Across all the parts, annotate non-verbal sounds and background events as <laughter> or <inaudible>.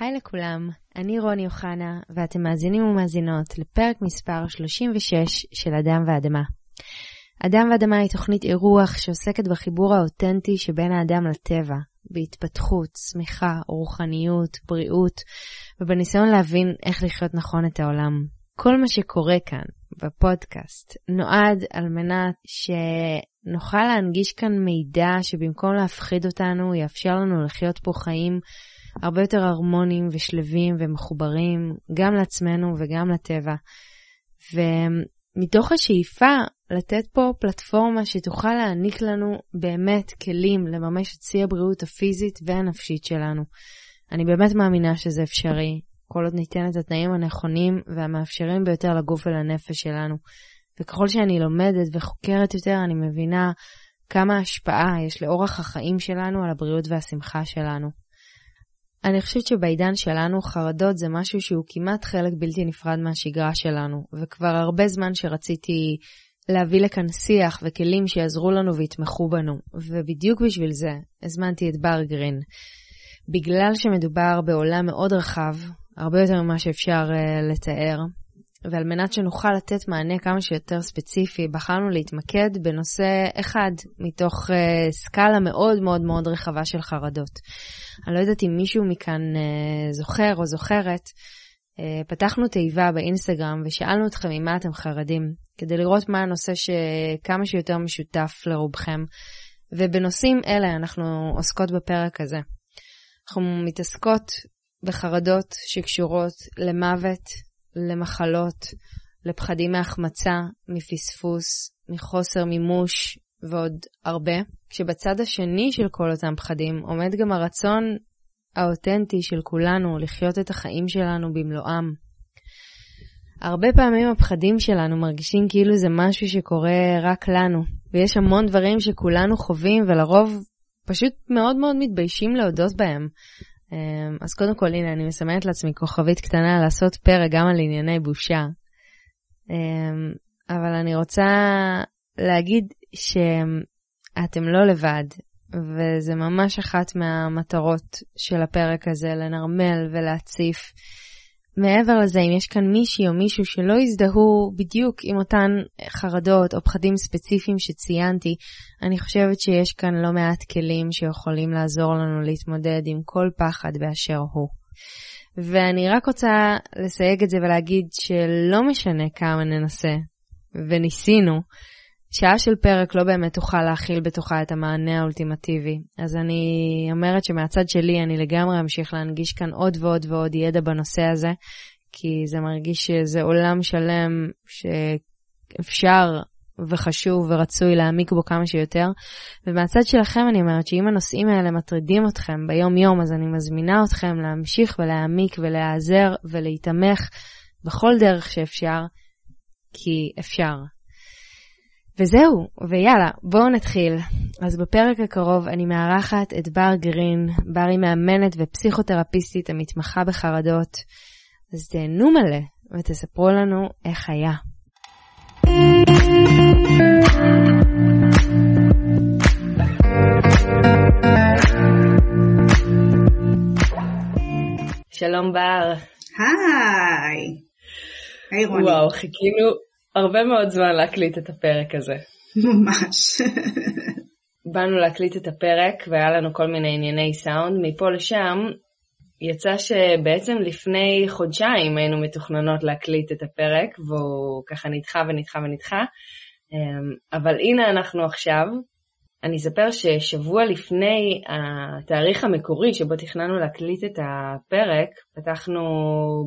היי לכולם, אני רוני אוחנה, ואתם מאזינים ומאזינות לפרק מספר 36 של אדם ואדמה. אדם ואדמה היא תוכנית אירוח שעוסקת בחיבור האותנטי שבין האדם לטבע, בהתפתחות, צמיחה, רוחניות, בריאות, ובניסיון להבין איך לחיות נכון את העולם. כל מה שקורה כאן, בפודקאסט, נועד על מנת שנוכל להנגיש כאן מידע שבמקום להפחיד אותנו, יאפשר לנו לחיות פה חיים הרבה יותר הרמוניים ושלווים ומחוברים, גם לעצמנו וגם לטבע. ומתוך השאיפה לתת פה פלטפורמה שתוכל להעניק לנו באמת כלים לממש את שיא הבריאות הפיזית והנפשית שלנו. אני באמת מאמינה שזה אפשרי, כל עוד ניתן את התנאים הנכונים והמאפשרים ביותר לגוף ולנפש שלנו. וככל שאני לומדת וחוקרת יותר, אני מבינה כמה השפעה יש לאורח החיים שלנו על הבריאות והשמחה שלנו. אני חושבת שבעידן שלנו חרדות זה משהו שהוא כמעט חלק בלתי נפרד מהשגרה שלנו, וכבר הרבה זמן שרציתי להביא לכאן שיח וכלים שיעזרו לנו ויתמכו בנו, ובדיוק בשביל זה הזמנתי את בר גרין. בגלל שמדובר בעולם מאוד רחב, הרבה יותר ממה שאפשר uh, לתאר, ועל מנת שנוכל לתת מענה כמה שיותר ספציפי, בחרנו להתמקד בנושא אחד מתוך uh, סקאלה מאוד מאוד מאוד רחבה של חרדות. אני לא יודעת אם מישהו מכאן uh, זוכר או זוכרת, uh, פתחנו תיבה באינסטגרם ושאלנו אתכם ממה אתם חרדים, כדי לראות מה הנושא שכמה שיותר משותף לרובכם. ובנושאים אלה אנחנו עוסקות בפרק הזה. אנחנו מתעסקות בחרדות שקשורות למוות, למחלות, לפחדים מהחמצה, מפספוס, מחוסר מימוש ועוד הרבה. כשבצד השני של כל אותם פחדים עומד גם הרצון האותנטי של כולנו לחיות את החיים שלנו במלואם. הרבה פעמים הפחדים שלנו מרגישים כאילו זה משהו שקורה רק לנו, ויש המון דברים שכולנו חווים ולרוב פשוט מאוד מאוד מתביישים להודות בהם. אמ, אז קודם כל, הנה, אני מסמנת לעצמי כוכבית קטנה לעשות פרק גם על ענייני בושה. אמ, אבל אני רוצה להגיד שאתם לא לבד, וזה ממש אחת מהמטרות של הפרק הזה, לנרמל ולהציף. מעבר לזה, אם יש כאן מישהי או מישהו שלא יזדהו בדיוק עם אותן חרדות או פחדים ספציפיים שציינתי, אני חושבת שיש כאן לא מעט כלים שיכולים לעזור לנו להתמודד עם כל פחד באשר הוא. ואני רק רוצה לסייג את זה ולהגיד שלא משנה כמה ננסה, וניסינו, שעה של פרק לא באמת תוכל להכיל בתוכה את המענה האולטימטיבי. אז אני אומרת שמהצד שלי אני לגמרי אמשיך להנגיש כאן עוד ועוד ועוד ידע בנושא הזה, כי זה מרגיש שזה עולם שלם שאפשר וחשוב ורצוי להעמיק בו כמה שיותר. ומהצד שלכם אני אומרת שאם הנושאים האלה מטרידים אתכם ביום-יום, אז אני מזמינה אתכם להמשיך ולהעמיק ולהיעזר ולהיתמך בכל דרך שאפשר, כי אפשר. וזהו, ויאללה, בואו נתחיל. אז בפרק הקרוב אני מארחת את בר גרין, בר היא מאמנת ופסיכותרפיסטית המתמחה בחרדות. אז תהנו מלא ותספרו לנו איך היה. שלום בר. היי. היי רוני. וואו, חיכינו הרבה מאוד זמן להקליט את הפרק הזה. ממש. באנו להקליט את הפרק והיה לנו כל מיני ענייני סאונד. מפה לשם יצא שבעצם לפני חודשיים היינו מתוכננות להקליט את הפרק והוא ככה נדחה ונדחה ונדחה. אמ, אבל הנה אנחנו עכשיו. אני אספר ששבוע לפני התאריך המקורי שבו תכננו להקליט את הפרק, פתחנו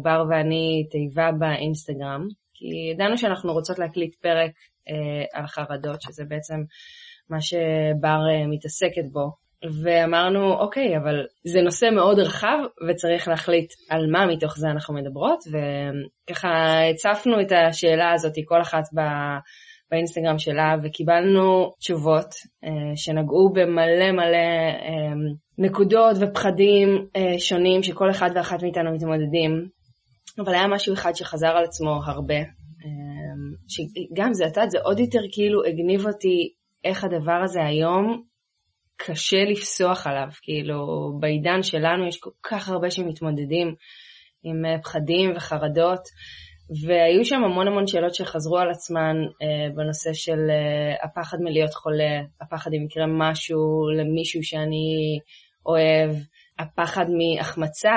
בר ואני תיבה באינסטגרם, כי ידענו שאנחנו רוצות להקליט פרק אה, על חרדות, שזה בעצם מה שבר אה, מתעסקת בו. ואמרנו, אוקיי, אבל זה נושא מאוד רחב וצריך להחליט על מה מתוך זה אנחנו מדברות, וככה הצפנו את השאלה הזאת, כל אחת ב... באינסטגרם שלה, וקיבלנו תשובות אה, שנגעו במלא מלא אה, נקודות ופחדים אה, שונים שכל אחד ואחת מאיתנו מתמודדים. אבל היה משהו אחד שחזר על עצמו הרבה, אמ, שגם זה, את זה עוד יותר כאילו הגניב אותי איך הדבר הזה היום קשה לפסוח עליו, כאילו בעידן שלנו יש כל כך הרבה שמתמודדים עם אה, פחדים וחרדות, והיו שם המון המון שאלות שחזרו על עצמן אה, בנושא של אה, הפחד מלהיות חולה, הפחד אם יקרה משהו למישהו שאני אוהב, הפחד מהחמצה.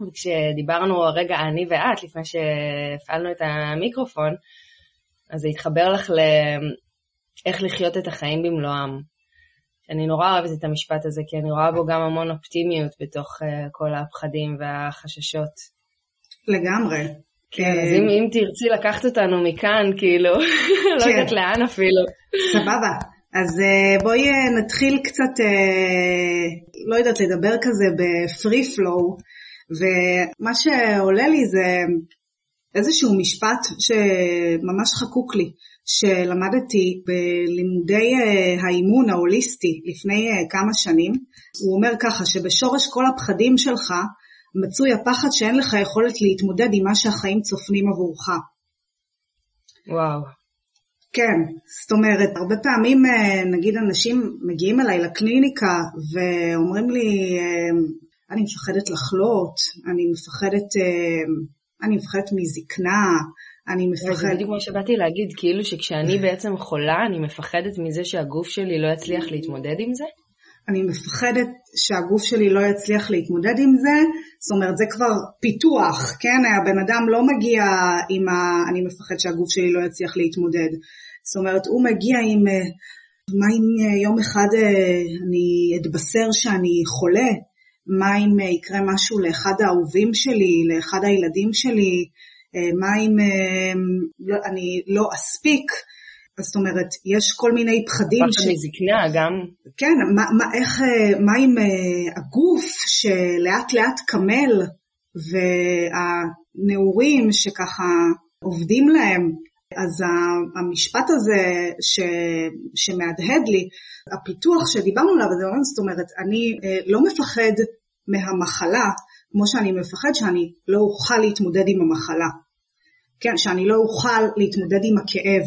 וכשדיברנו הרגע אני ואת, לפני שהפעלנו את המיקרופון, אז זה התחבר לך לאיך לחיות את החיים במלואם. אני נורא אוהבת את המשפט הזה, כי אני רואה בו גם המון אופטימיות בתוך uh, כל הפחדים והחששות. לגמרי. כן, אז אם, אם תרצי לקחת אותנו מכאן, כאילו, <laughs> לא כן. יודעת לאן אפילו. סבבה. אז uh, בואי uh, נתחיל קצת, לא יודעת, לדבר כזה בפרי פלואו, ומה שעולה לי זה איזשהו משפט שממש חקוק לי, שלמדתי בלימודי אה, האימון ההוליסטי לפני אה, כמה שנים. הוא אומר ככה, שבשורש כל הפחדים שלך מצוי הפחד שאין לך יכולת להתמודד עם מה שהחיים צופנים עבורך. וואו. כן, זאת אומרת, הרבה פעמים אה, נגיד אנשים מגיעים אליי לקליניקה ואומרים לי, אני מפחדת לחלות, אני מפחדת אני מפחדת מזקנה, אני מפחדת... זה בדיוק מה שבאתי להגיד, כאילו שכשאני בעצם חולה, אני מפחדת מזה שהגוף שלי לא יצליח להתמודד עם זה? אני מפחדת שהגוף שלי לא יצליח להתמודד עם זה, זאת אומרת זה כבר פיתוח, כן? הבן אדם לא מגיע עם ה... אני מפחד שהגוף שלי לא יצליח להתמודד. זאת אומרת, הוא מגיע עם... אה, מה אם אה, יום אחד אה, אני אתבשר שאני חולה? מה אם אה, יקרה משהו לאחד האהובים שלי, לאחד הילדים שלי, אה, מה אם אה, לא, אני לא אספיק, זאת אומרת, יש כל מיני פחדים. פחד ש... מזקנה גם. כן, מה, מה, איך, מה עם הגוף שלאט לאט קמל והנעורים שככה עובדים להם, אז המשפט הזה ש, שמהדהד לי, הפיתוח שדיברנו עליו, זאת אומרת, אני אה, לא מפחד מהמחלה כמו שאני מפחד שאני לא אוכל להתמודד עם המחלה. כן, שאני לא אוכל להתמודד עם הכאב,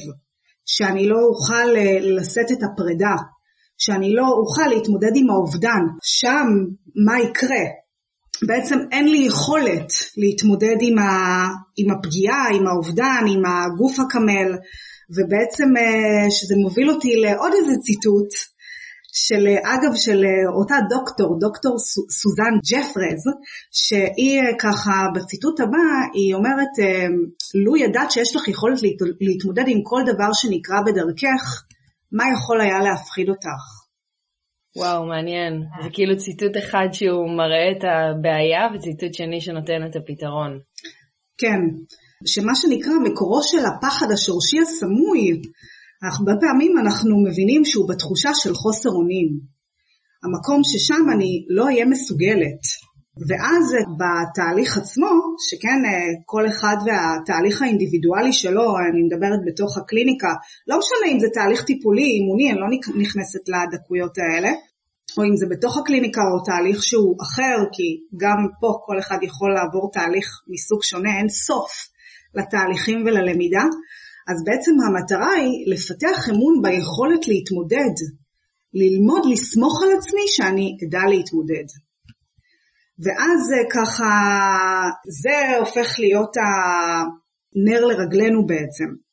שאני לא אוכל אה, לשאת את הפרידה, שאני לא אוכל להתמודד עם האובדן. שם מה יקרה? בעצם אין לי יכולת להתמודד עם, ה, עם הפגיעה, עם האובדן, עם הגוף הקמל, ובעצם אה, שזה מוביל אותי לעוד איזה ציטוט, של אגב של אותה דוקטור, דוקטור סוזן ג'פרז, שהיא ככה בציטוט הבא, היא אומרת, אה, לו ידעת שיש לך יכולת להתמודד עם כל דבר שנקרא בדרכך, מה יכול היה להפחיד אותך? וואו, מעניין. זה כאילו ציטוט אחד שהוא מראה את הבעיה וציטוט שני שנותן את הפתרון. כן, שמה שנקרא מקורו של הפחד השורשי הסמוי, הרבה פעמים אנחנו מבינים שהוא בתחושה של חוסר אונים. המקום ששם אני לא אהיה מסוגלת. ואז בתהליך עצמו, שכן כל אחד והתהליך האינדיבידואלי שלו, אני מדברת בתוך הקליניקה, לא משנה אם זה תהליך טיפולי, אימוני, אני לא נכנסת לדקויות האלה, או אם זה בתוך הקליניקה או תהליך שהוא אחר, כי גם פה כל אחד יכול לעבור תהליך מסוג שונה, אין סוף לתהליכים וללמידה, אז בעצם המטרה היא לפתח אמון ביכולת להתמודד, ללמוד לסמוך על עצמי שאני אדע להתמודד. ואז ככה, זה הופך להיות הנר לרגלינו בעצם.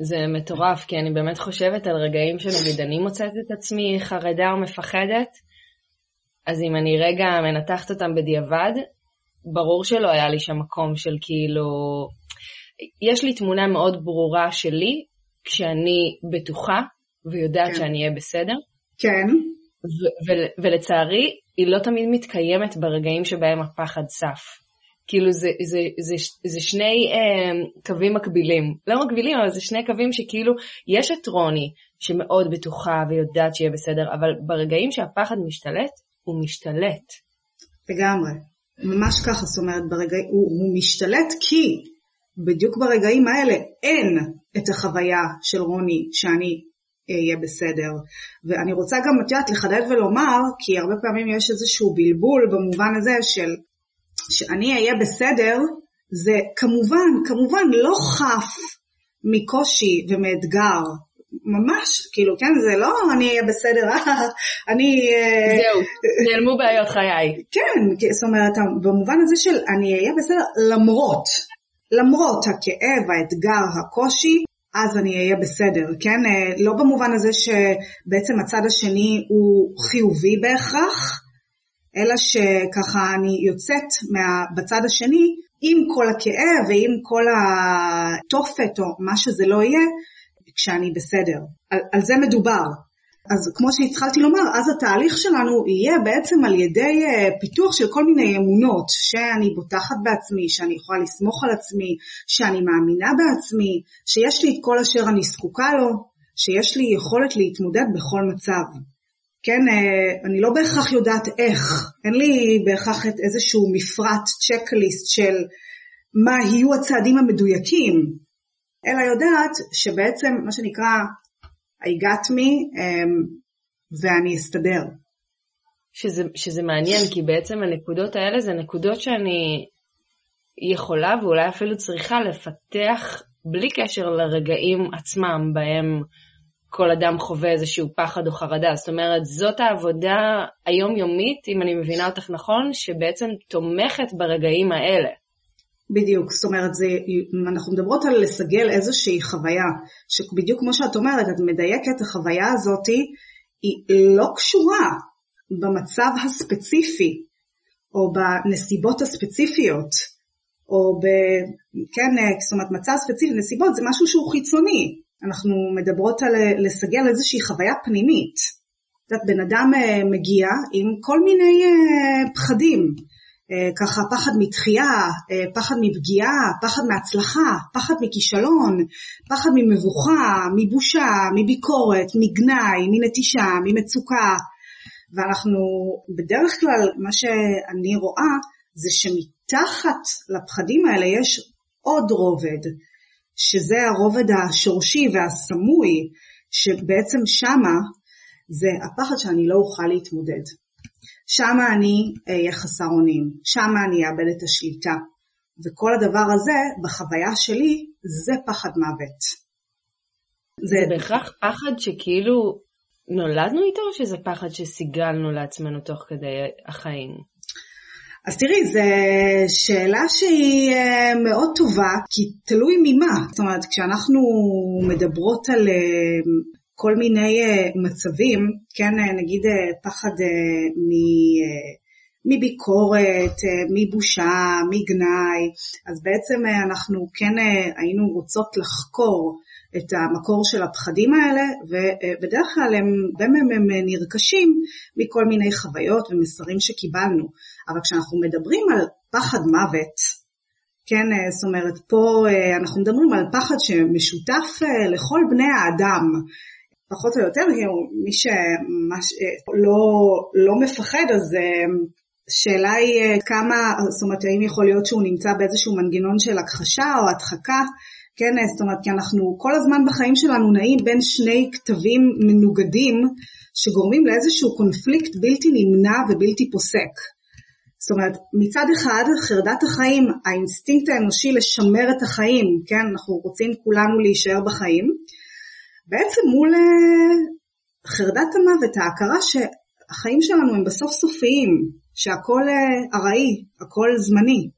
זה מטורף, כי אני באמת חושבת על רגעים שנגיד אני מוצאת את עצמי חרדה או מפחדת, אז אם אני רגע מנתחת אותם בדיעבד, ברור שלא היה לי שם מקום של כאילו, יש לי תמונה מאוד ברורה שלי, כשאני בטוחה ויודעת כן. שאני אהיה בסדר. כן. ולצערי, היא לא תמיד מתקיימת ברגעים שבהם הפחד צף. כאילו זה, זה, זה, זה שני אה, קווים מקבילים. לא מקבילים, אבל זה שני קווים שכאילו, יש את רוני שמאוד בטוחה ויודעת שיהיה בסדר, אבל ברגעים שהפחד משתלט, הוא משתלט. לגמרי. ממש ככה, זאת אומרת, ברגע, הוא, הוא משתלט כי בדיוק ברגעים האלה אין את החוויה של רוני שאני אהיה בסדר. ואני רוצה גם, את יודעת, לחדד ולומר, כי הרבה פעמים יש איזשהו בלבול במובן הזה של שאני אהיה בסדר, זה כמובן, כמובן לא חף מקושי ומאתגר, ממש, כאילו, כן, זה לא אני אהיה בסדר, אני... אה, זהו, נעלמו בעיות חיי. כן, זאת אומרת, במובן הזה של אני אהיה בסדר למרות, למרות הכאב, האתגר, הקושי, אז אני אהיה בסדר, כן? אה, לא במובן הזה שבעצם הצד השני הוא חיובי בהכרח, אלא שככה אני יוצאת מה, בצד השני עם כל הכאב ועם כל התופת או מה שזה לא יהיה, כשאני בסדר. על, על זה מדובר. אז כמו שהתחלתי לומר, אז התהליך שלנו יהיה בעצם על ידי uh, פיתוח של כל מיני אמונות, שאני בוטחת בעצמי, שאני יכולה לסמוך על עצמי, שאני מאמינה בעצמי, שיש לי את כל אשר אני זקוקה לו, שיש לי יכולת להתמודד בכל מצב. כן, uh, אני לא בהכרח יודעת איך, אין לי בהכרח איזשהו מפרט, צ'קליסט של מה יהיו הצעדים המדויקים, אלא יודעת שבעצם מה שנקרא I got me um, ואני אסתדר. שזה, שזה מעניין, כי בעצם הנקודות האלה זה נקודות שאני יכולה ואולי אפילו צריכה לפתח בלי קשר לרגעים עצמם בהם כל אדם חווה איזשהו פחד או חרדה. זאת אומרת, זאת העבודה היומיומית, אם אני מבינה אותך נכון, שבעצם תומכת ברגעים האלה. בדיוק, זאת אומרת, זה, אנחנו מדברות על לסגל איזושהי חוויה, שבדיוק כמו שאת אומרת, את מדייקת, החוויה הזאת היא לא קשורה במצב הספציפי, או בנסיבות הספציפיות, או ב... כן, זאת אומרת, מצב ספציפי, נסיבות זה משהו שהוא חיצוני. אנחנו מדברות על לסגל איזושהי חוויה פנימית. את יודעת, בן אדם אה, מגיע עם כל מיני אה, פחדים. אה, ככה פחד מתחייה, אה, פחד מפגיעה, פחד מהצלחה, פחד מכישלון, פחד ממבוכה, מבושה, מביקורת, מגנאי, מנטישה, ממצוקה. ואנחנו בדרך כלל, מה שאני רואה זה שמתחת לפחדים האלה יש עוד רובד, שזה הרובד השורשי והסמוי, שבעצם שמה זה הפחד שאני לא אוכל להתמודד. שם אני אהיה חסר אונים, שם אני אאבד את השליטה. וכל הדבר הזה, בחוויה שלי, זה פחד מוות. זה, זה בהכרח פחד שכאילו נולדנו איתו, או שזה פחד שסיגלנו לעצמנו תוך כדי החיים? אז תראי, זו שאלה שהיא אה, מאוד טובה, כי תלוי ממה. זאת אומרת, כשאנחנו מדברות על אה, כל מיני אה, מצבים, כן, אה, נגיד אה, פחד מ... מביקורת, מבושה, מגנאי, אז בעצם אנחנו כן היינו רוצות לחקור את המקור של הפחדים האלה, ובדרך כלל הם, מהם הם נרכשים מכל מיני חוויות ומסרים שקיבלנו. אבל כשאנחנו מדברים על פחד מוות, כן, זאת אומרת, פה אנחנו מדברים על פחד שמשותף לכל בני האדם, פחות או יותר, מי שלא לא מפחד, אז אה, שאלה היא אה, כמה, זאת אומרת, האם יכול להיות שהוא נמצא באיזשהו מנגנון של הכחשה או הדחקה, כן, זאת אומרת, כי אנחנו כל הזמן בחיים שלנו נעים בין שני קטבים מנוגדים, שגורמים לאיזשהו קונפליקט בלתי נמנע ובלתי פוסק. זאת אומרת, מצד אחד, חרדת החיים, האינסטינקט האנושי לשמר את החיים, כן, אנחנו רוצים כולנו להישאר בחיים, בעצם מול אה, חרדת המוות, ההכרה שהחיים שלנו הם בסוף סופיים, שהכל אה, ארעי, הכל זמני.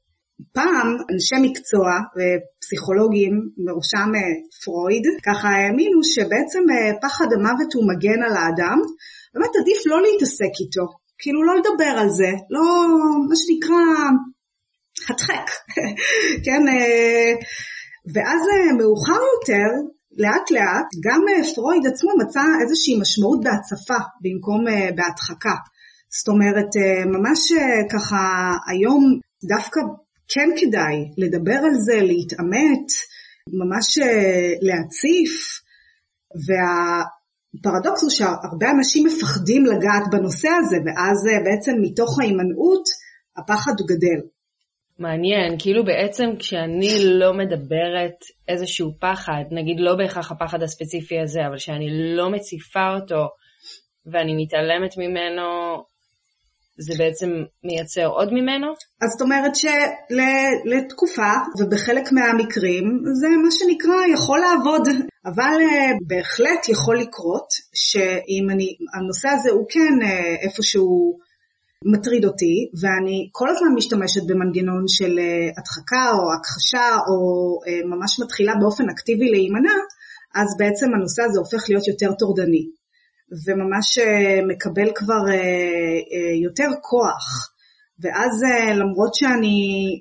פעם אנשי מקצוע ופסיכולוגים, בראשם אה, פרויד, ככה האמינו שבעצם פחד המוות הוא מגן על האדם, באמת עדיף לא להתעסק איתו, כאילו לא לדבר על זה, לא, מה שנקרא, הדחק, <laughs> כן, ואז מאוחר יותר לאט לאט גם אה, פרויד עצמו מצא איזושהי משמעות בהצפה במקום אה, בהדחקה. זאת אומרת, אה, ממש ככה היום דווקא כן כדאי לדבר על זה, להתעמת, ממש להציף, והפרדוקס הוא שהרבה אנשים מפחדים לגעת בנושא הזה, ואז בעצם מתוך ההימנעות הפחד גדל. מעניין, כאילו בעצם כשאני לא מדברת איזשהו פחד, נגיד לא בהכרח הפחד הספציפי הזה, אבל שאני לא מציפה אותו ואני מתעלמת ממנו, זה בעצם מייצר עוד ממנו? אז זאת אומרת שלתקופה, ובחלק מהמקרים, זה מה שנקרא יכול לעבוד. אבל uh, בהחלט יכול לקרות שאם אני, הנושא הזה הוא כן uh, איפשהו מטריד אותי, ואני כל הזמן משתמשת במנגנון של uh, הדחקה או הכחשה, או uh, ממש מתחילה באופן אקטיבי להימנע, אז בעצם הנושא הזה הופך להיות יותר טורדני. וממש אה, מקבל כבר אה, אה, יותר כוח. ואז למרות שאני,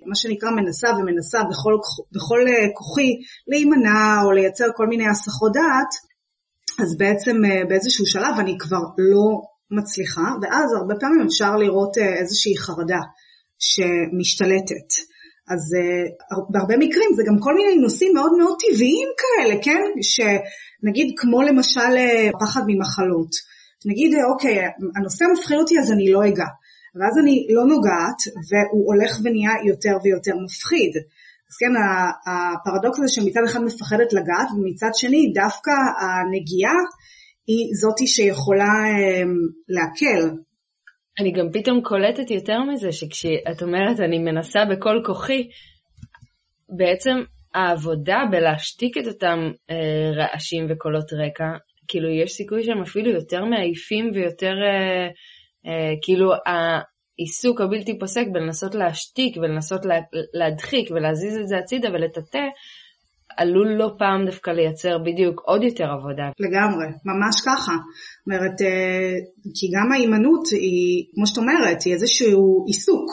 מה שנקרא, מנסה ומנסה בכל, בכל כוחי להימנע או לייצר כל מיני הסחות דעת, אז בעצם באיזשהו שלב אני כבר לא מצליחה, ואז הרבה פעמים אפשר לראות איזושהי חרדה שמשתלטת. אז בהרבה מקרים זה גם כל מיני נושאים מאוד מאוד טבעיים כאלה, כן? שנגיד כמו למשל אה, פחד ממחלות. נגיד, אה, אוקיי, הנושא מפחיד אותי אז אני לא אגע. ואז אני לא נוגעת והוא הולך ונהיה יותר ויותר מפחיד. אז כן, הפרדוקס הזה שמצד אחד מפחדת לגעת ומצד שני דווקא הנגיעה היא זאתי שיכולה אמ, להקל. אני גם פתאום קולטת יותר מזה שכשאת אומרת אני מנסה בכל כוחי, בעצם העבודה בלהשתיק את אותם אה, רעשים וקולות רקע, כאילו יש סיכוי שהם אפילו יותר מעייפים ויותר אה, אה, כאילו העיסוק הבלתי פוסק בלנסות להשתיק ולנסות לה, להדחיק ולהזיז את זה הצידה ולטאטא, עלול לא פעם דווקא לייצר בדיוק עוד יותר עבודה. לגמרי, ממש ככה. זאת אומרת, אה, כי גם ההימנעות היא, כמו שאת אומרת, היא איזשהו עיסוק.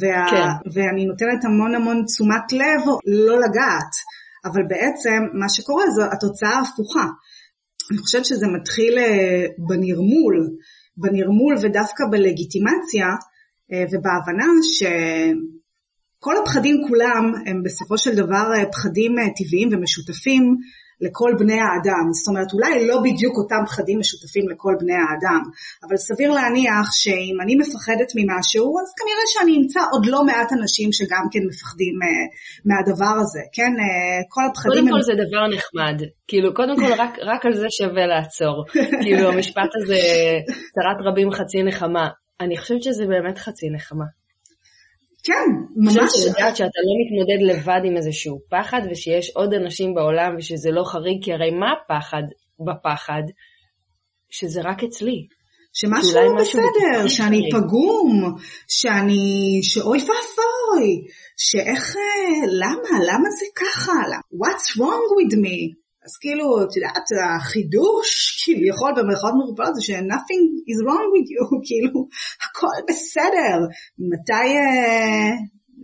וה, כן. ואני נותנת המון המון תשומת לב לא לגעת, אבל בעצם מה שקורה זו התוצאה ההפוכה. אני חושבת שזה מתחיל אה, בנרמול, בנרמול ודווקא בלגיטימציה אה, ובהבנה שכל הפחדים כולם הם בסופו של דבר אה, פחדים טבעיים ומשותפים לכל בני האדם. זאת אומרת, אולי לא בדיוק אותם פחדים משותפים לכל בני האדם, אבל סביר להניח שאם אני מפחדת ממשהו, אז כנראה שאני אמצא עוד לא מעט אנשים שגם כן מפחדים uh, מהדבר הזה, כן? כל הפחדים... קודם הם... כל זה דבר נחמד. כאילו, קודם כל רק, רק על זה שווה לעצור. <laughs> כאילו, המשפט הזה, צרת רבים חצי נחמה. אני חושבת שזה באמת חצי נחמה. כן, ממש. אני חושבת לדעת שאתה לא מתמודד לבד עם איזשהו פחד, ושיש עוד אנשים בעולם ושזה לא חריג, כי הרי מה הפחד בפחד? שזה רק אצלי. שמשהו לא בסדר, שאני חריג. פגום, שאני, שאוי ואבוי, שאיך, אה, למה, למה זה ככה, what's wrong with me? אז כאילו, את יודעת, החידוש כביכול במרכאות מרופאות זה ש-nothing is wrong with you, <laughs> כאילו, הכל בסדר. מתי, אה,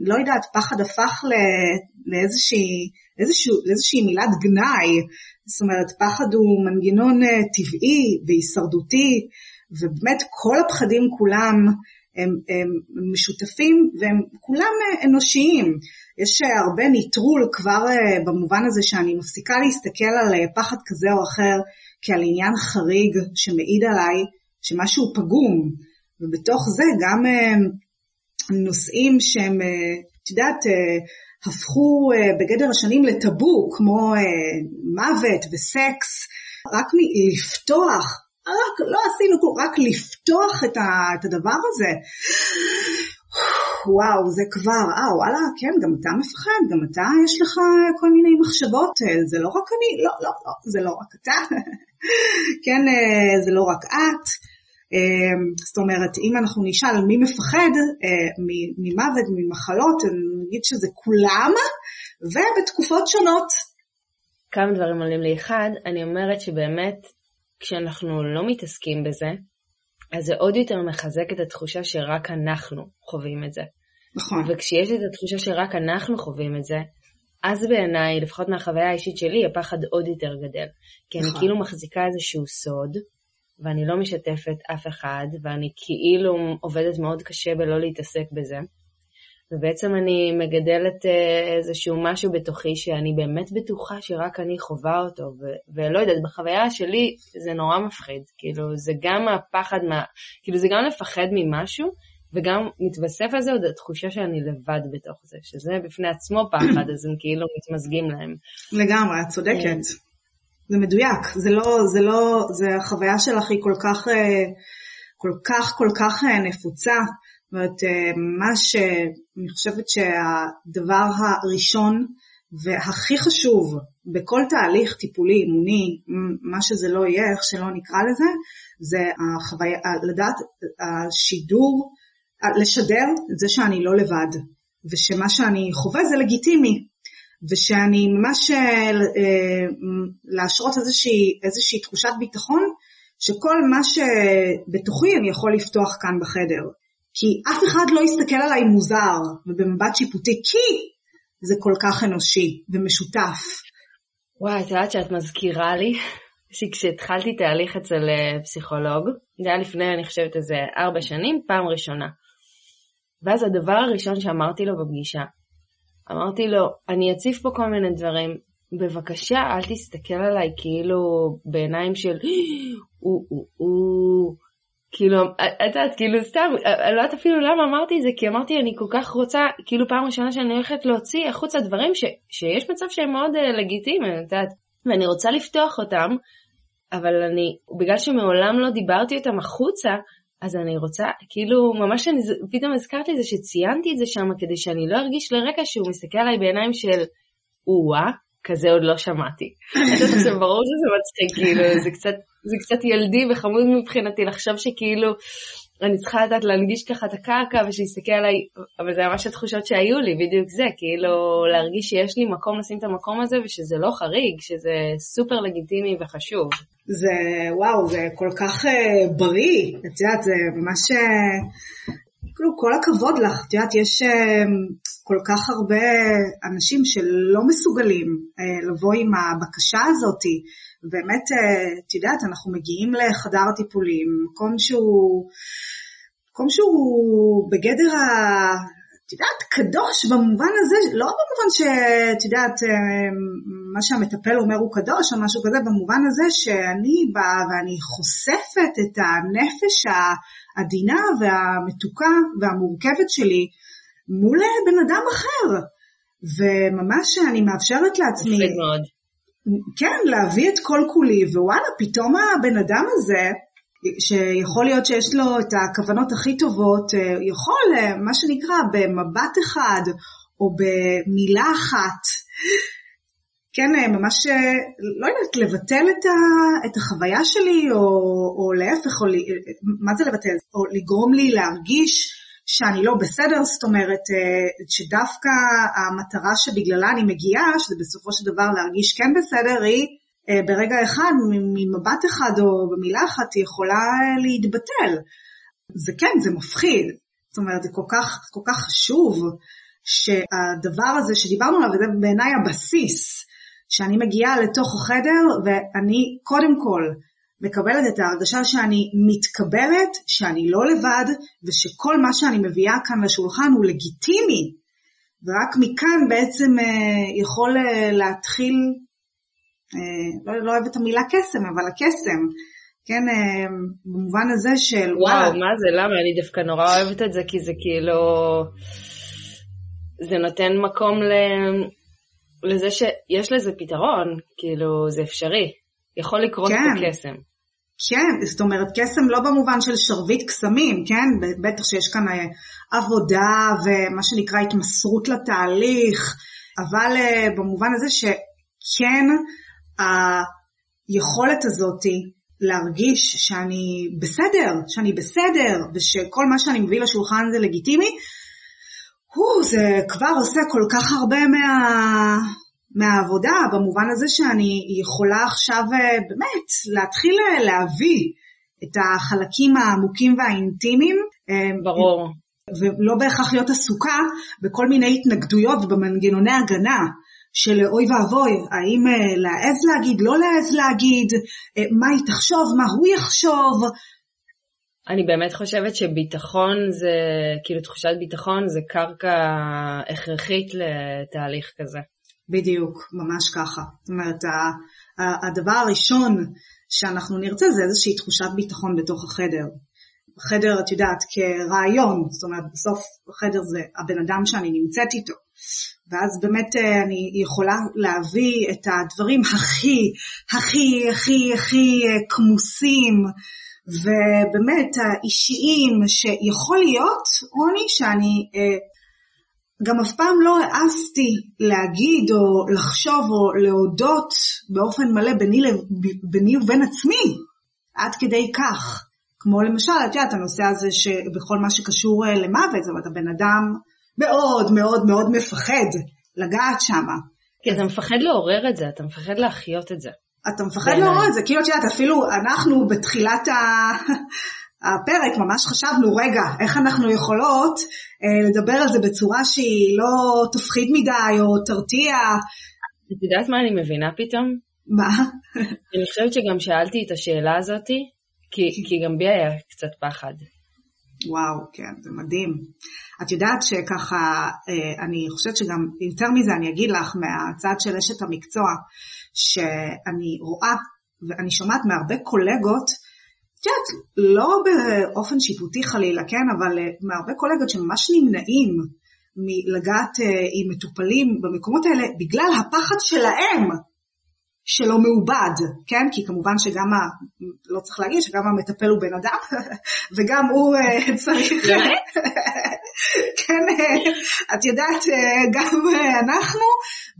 לא יודעת, פחד הפך לאיזושהי, לאיזושהי, לאיזושהי מילת גנאי. זאת אומרת, פחד הוא מנגנון אה, טבעי והישרדותי, ובאמת כל הפחדים כולם הם, הם משותפים והם כולם אה, אנושיים. יש אה, הרבה ניטרול כבר אה, במובן הזה שאני מפסיקה להסתכל על פחד כזה או אחר כעל עניין חריג שמעיד עליי שמשהו פגום, ובתוך זה גם נושאים שהם, את יודעת, הפכו בגדר השנים לטאבו, כמו מוות וסקס, רק מלפתוח רק, לא עשינו פה, רק לפתוח את, ה, את הדבר הזה. וואו, זה כבר, אה וואלה, כן, גם אתה מפחד, גם אתה יש לך כל מיני מחשבות, אה, זה לא רק אני, לא, לא, לא, זה לא רק אתה, <laughs> כן, אה, זה לא רק את. אה, זאת אומרת, אם אנחנו נשאל מי מפחד ממוות, ממחלות, נגיד שזה כולם, ובתקופות שונות. כמה דברים עולים לי. אחד, אני אומרת שבאמת כשאנחנו לא מתעסקים בזה, אז זה עוד יותר מחזק את התחושה שרק אנחנו חווים את זה. נכון. וכשיש את התחושה שרק אנחנו חווים את זה, אז בעיניי, לפחות מהחוויה האישית שלי, הפחד עוד יותר גדל. כי נכון. אני כאילו מחזיקה איזשהו סוד, ואני לא משתפת אף אחד, ואני כאילו עובדת מאוד קשה בלא להתעסק בזה. ובעצם אני מגדלת אה, איזשהו משהו בתוכי שאני באמת בטוחה שרק אני חווה אותו, ו- ולא יודעת, בחוויה שלי זה נורא מפחיד, כאילו זה גם הפחד, מה, כאילו זה גם לפחד ממשהו, וגם מתווסף על זה עוד התחושה שאני לבד בתוך זה, שזה בפני עצמו פחד, אז הם כאילו מתמזגים להם. לגמרי, את צודקת. זה מדויק, זה לא, זה לא, זה החוויה שלך היא כל כך... Uh... כל כך כל כך נפוצה. זאת אומרת, מה שאני חושבת שהדבר הראשון והכי חשוב בכל תהליך טיפולי, אימוני, מה שזה לא יהיה, איך שלא נקרא לזה, זה החוויה, לדעת השידור, לשדר את זה שאני לא לבד, ושמה שאני חווה זה לגיטימי, ושאני ממש אה, להשרות איזושהי, איזושהי תחושת ביטחון, שכל מה שבתוכי אני יכול לפתוח כאן בחדר. כי אף אחד לא יסתכל עליי מוזר ובמבט שיפוטי, כי זה כל כך אנושי ומשותף. וואי, את יודעת שאת מזכירה לי שכשהתחלתי תהליך אצל אה, פסיכולוג, זה היה לפני, אני חושבת, איזה ארבע שנים, פעם ראשונה. ואז הדבר הראשון שאמרתי לו בפגישה, אמרתי לו, אני אציף פה כל מיני דברים, בבקשה אל תסתכל עליי כאילו בעיניים של הוא, הוא, הוא, כאילו, את יודעת, כאילו סתם, אני לא יודעת אפילו למה אמרתי את זה, כי אמרתי אני כל כך רוצה, כאילו פעם ראשונה שאני הולכת להוציא החוצה דברים ש, שיש מצב שהם מאוד uh, לגיטימיים, את יודעת, ואני רוצה לפתוח אותם, אבל אני, בגלל שמעולם לא דיברתי אותם החוצה, אז אני רוצה, כאילו, ממש אני פתאום הזכרתי את זה שציינתי את זה שם, כדי שאני לא ארגיש לרגע שהוא מסתכל עליי בעיניים של או-אה, כזה עוד לא שמעתי. עכשיו ברור שזה מצחיק, כאילו, זה קצת, זה קצת ילדי וחמוד מבחינתי לחשוב שכאילו אני צריכה לדעת להנגיש ככה את הקרקע ושיסתכל עליי, אבל זה ממש התחושות שהיו לי, בדיוק זה, כאילו להרגיש שיש לי מקום לשים את המקום הזה ושזה לא חריג, שזה סופר לגיטימי וחשוב. זה, וואו, זה כל כך uh, בריא, את יודעת, זה ממש, uh, כאילו, כל הכבוד לך, את יודעת, יש... כל כך הרבה אנשים שלא מסוגלים אה, לבוא עם הבקשה הזאת. באמת, אה, את יודעת, אנחנו מגיעים לחדר טיפולים, מקום שהוא, מקום שהוא בגדר ה... את יודעת, קדוש במובן הזה, לא במובן שאת יודעת, אה, מה שהמטפל אומר הוא קדוש או משהו כזה, במובן הזה שאני באה ואני חושפת את הנפש העדינה והמתוקה והמורכבת שלי מול בן אדם אחר. וממש אני מאפשרת לעצמי, מאוד. כן, להביא את כל כולי, ווואלה, פתאום הבן אדם הזה, שיכול להיות שיש לו את הכוונות הכי טובות, אה, יכול, אה, מה שנקרא, במבט אחד, או במילה אחת, כן, אה, ממש, לא יודעת, לבטל את, ה, את החוויה שלי, או, או להפך, או, מה זה לבטל? או לגרום לי להרגיש שאני לא בסדר, זאת אומרת אה, שדווקא המטרה שבגללה אני מגיעה, שזה בסופו של דבר להרגיש כן בסדר, היא אה, ברגע אחד, ממבט אחד או במילה אחת, היא יכולה אה, להתבטל. זה כן, זה מפחיד. זאת אומרת, זה כל כך, כל כך חשוב שהדבר הזה שדיברנו עליו, וזה בעיניי הבסיס, שאני מגיעה לתוך החדר ואני קודם כל מקבלת את ההרגשה שאני מתקבלת, שאני לא לבד, ושכל מה שאני מביאה כאן לשולחן הוא לגיטימי, ורק מכאן בעצם אה, יכול אה, להתחיל, אה, לא, לא אוהבת את המילה קסם, אבל הקסם, כן, במובן הזה של וואו, וואו, מה זה, למה? אני דווקא נורא אוהבת את זה, כי זה כאילו, זה נותן מקום ל... לזה שיש לזה פתרון, כאילו, זה אפשרי. יכול לקרות כן. את הקסם. כן, זאת אומרת קסם לא במובן של שרביט קסמים, כן? בטח שיש כאן אה, עבודה ומה שנקרא התמסרות לתהליך, אבל אה, במובן הזה שכן היכולת הזאתי להרגיש שאני בסדר, שאני בסדר, ושכל מה שאני מביא לשולחן זה לגיטימי, הוא, זה כבר עושה כל כך הרבה מה... מהעבודה, במובן הזה שאני יכולה עכשיו אה, באמת להתחיל אה, להביא את החלקים העמוקים והאינטימיים. אה, ברור. ולא בהכרח להיות עסוקה בכל מיני התנגדויות ובמנגנוני הגנה של אוי ואבוי, האם להעז להגיד, לא להעז להגיד, מה היא תחשוב, מה הוא יחשוב. אני באמת חושבת שביטחון זה, כאילו תחושת ביטחון זה קרקע הכרחית לתהליך כזה. בדיוק, ממש ככה. זאת אומרת, הדבר הראשון שאנחנו נרצה זה איזושהי תחושת ביטחון בתוך החדר. החדר, את יודעת, כרעיון, זאת אומרת, בסוף החדר זה הבן אדם שאני נמצאת איתו. ואז באמת אה, אני יכולה להביא את הדברים הכי, הכי, הכי, הכי אה, כמוסים ובאמת האישיים שיכול להיות, רוני, שאני אה, גם אף פעם לא העזתי להגיד או לחשוב או להודות באופן מלא ביני, ביני ובין עצמי, עד כדי כך. כמו למשל, את יודעת, הנושא הזה שבכל מה שקשור אה, למוות, זאת אומרת, הבן אדם מאוד מאוד מאוד מפחד לגעת שמה. כי אתה מפחד לעורר את זה, אתה מפחד להחיות את זה. אתה מפחד לעורר את זה, כאילו, את יודעת, אפילו אנחנו בתחילת ה... הפרק ממש חשבנו, רגע, איך אנחנו יכולות אה, לדבר על זה בצורה שהיא לא תפחיד מדי או תרתיע. את יודעת מה אני מבינה פתאום? מה? <laughs> אני חושבת שגם שאלתי את השאלה הזאתי, כי, כי גם בי היה קצת פחד. וואו, כן, זה מדהים. את יודעת שככה, אה, אני חושבת שגם יותר מזה אני אגיד לך מהצד של אשת המקצוע, שאני רואה ואני שומעת מהרבה קולגות, את יודעת, לא באופן שיפוטי חלילה, כן, אבל אה, מהרבה קולגות שממש נמנעים מלגעת אה, עם מטופלים במקומות האלה בגלל הפחד שלהם שלא מעובד, כן? כי כמובן שגם, ה... לא צריך להגיד שגם המטפל הוא בן אדם, <laughs> וגם הוא uh, צריך... <laughs> כן, את יודעת, גם אנחנו,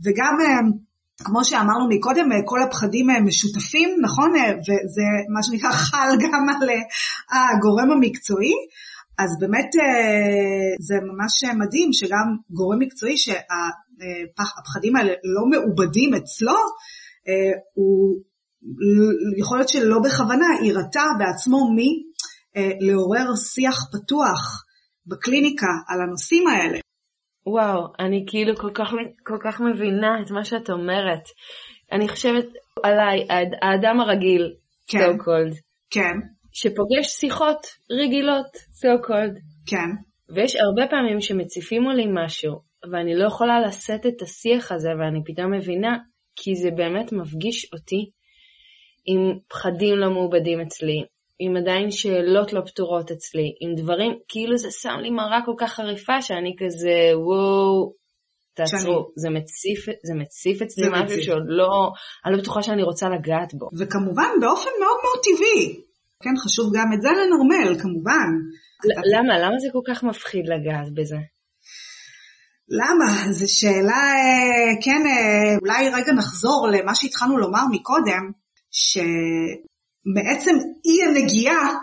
וגם... כמו שאמרנו מקודם, כל הפחדים משותפים, נכון? וזה מה שנקרא <laughs> חל גם על הגורם המקצועי. אז באמת זה ממש מדהים שגם גורם מקצועי שהפחדים האלה לא מעובדים אצלו, אה, הוא יכול להיות שלא בכוונה יירתע בעצמו מלעורר שיח פתוח בקליניקה על הנושאים האלה. וואו, אני כאילו כל כך, כל כך מבינה את מה שאת אומרת. אני חושבת עליי, האדם הרגיל, כן, so called, כן. שפוגש שיחות רגילות, so called. כן. ויש הרבה פעמים שמציפים לי משהו, ואני לא יכולה לשאת את השיח הזה, ואני פתאום מבינה כי זה באמת מפגיש אותי עם פחדים לא מעובדים אצלי, עם עדיין שאלות לא פתורות אצלי, עם דברים, כאילו זה שם לי מראה כל כך חריפה שאני כזה, וואו, תעצרו, זה מציף, זה מציף אצלי זה משהו מציף. שעוד לא, אני לא בטוחה שאני רוצה לגעת בו. וכמובן באופן מאוד מאוד טבעי. כן, חשוב גם את זה לנורמל, כמובן. למה? למה זה כל כך מפחיד לגעת בזה? למה? זו שאלה, אה, כן, אה, אולי רגע נחזור למה שהתחלנו לומר מקודם, שבעצם אי הנגיעה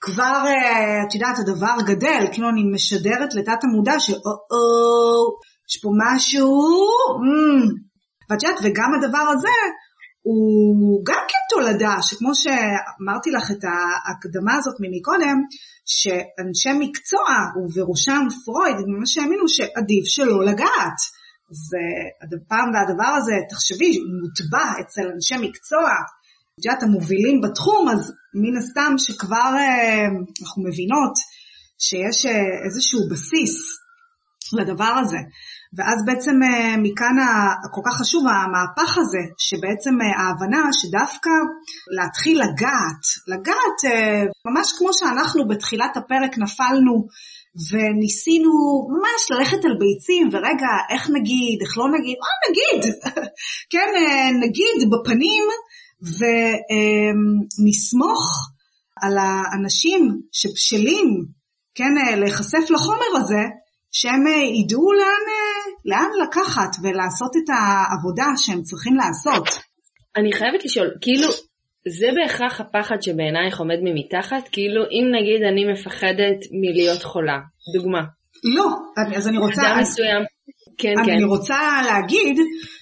כבר, אה, את יודעת, הדבר גדל, כאילו אני משדרת לתת המודע שאו-או, יש פה משהו. ואת יודעת, וגם הדבר הזה הוא גם כן תולדה, שכמו שאמרתי לך את ההקדמה הזאת ממקודם, שאנשי מקצוע, ובראשם פרויד, ממש האמינו שעדיף שלא לגעת. והפעם והדבר הזה, תחשבי, מוטבע אצל אנשי מקצוע, את יודעת, המובילים בתחום, אז מן הסתם שכבר אה, אנחנו מבינות שיש אה, איזשהו בסיס לדבר הזה. ואז בעצם אה, מכאן כל כך חשוב המהפך הזה, שבעצם ההבנה שדווקא להתחיל לגעת, לגעת ממש כמו שאנחנו בתחילת הפרק נפלנו וניסינו ממש ללכת על ביצים, ורגע, איך נגיד, איך לא נגיד, מה נגיד, <laughs> כן, נגיד בפנים ונסמוך על האנשים שבשלים, כן, להיחשף לחומר הזה, שהם ידעו לאן לאן לקחת ולעשות את העבודה שהם צריכים לעשות. אני חייבת לשאול, כאילו, זה בהכרח הפחד שבעינייך עומד ממתחת? כאילו, אם נגיד אני מפחדת מלהיות חולה, דוגמה. לא, אז אני רוצה... אדם מסוים. כן, אני כן. אני רוצה להגיד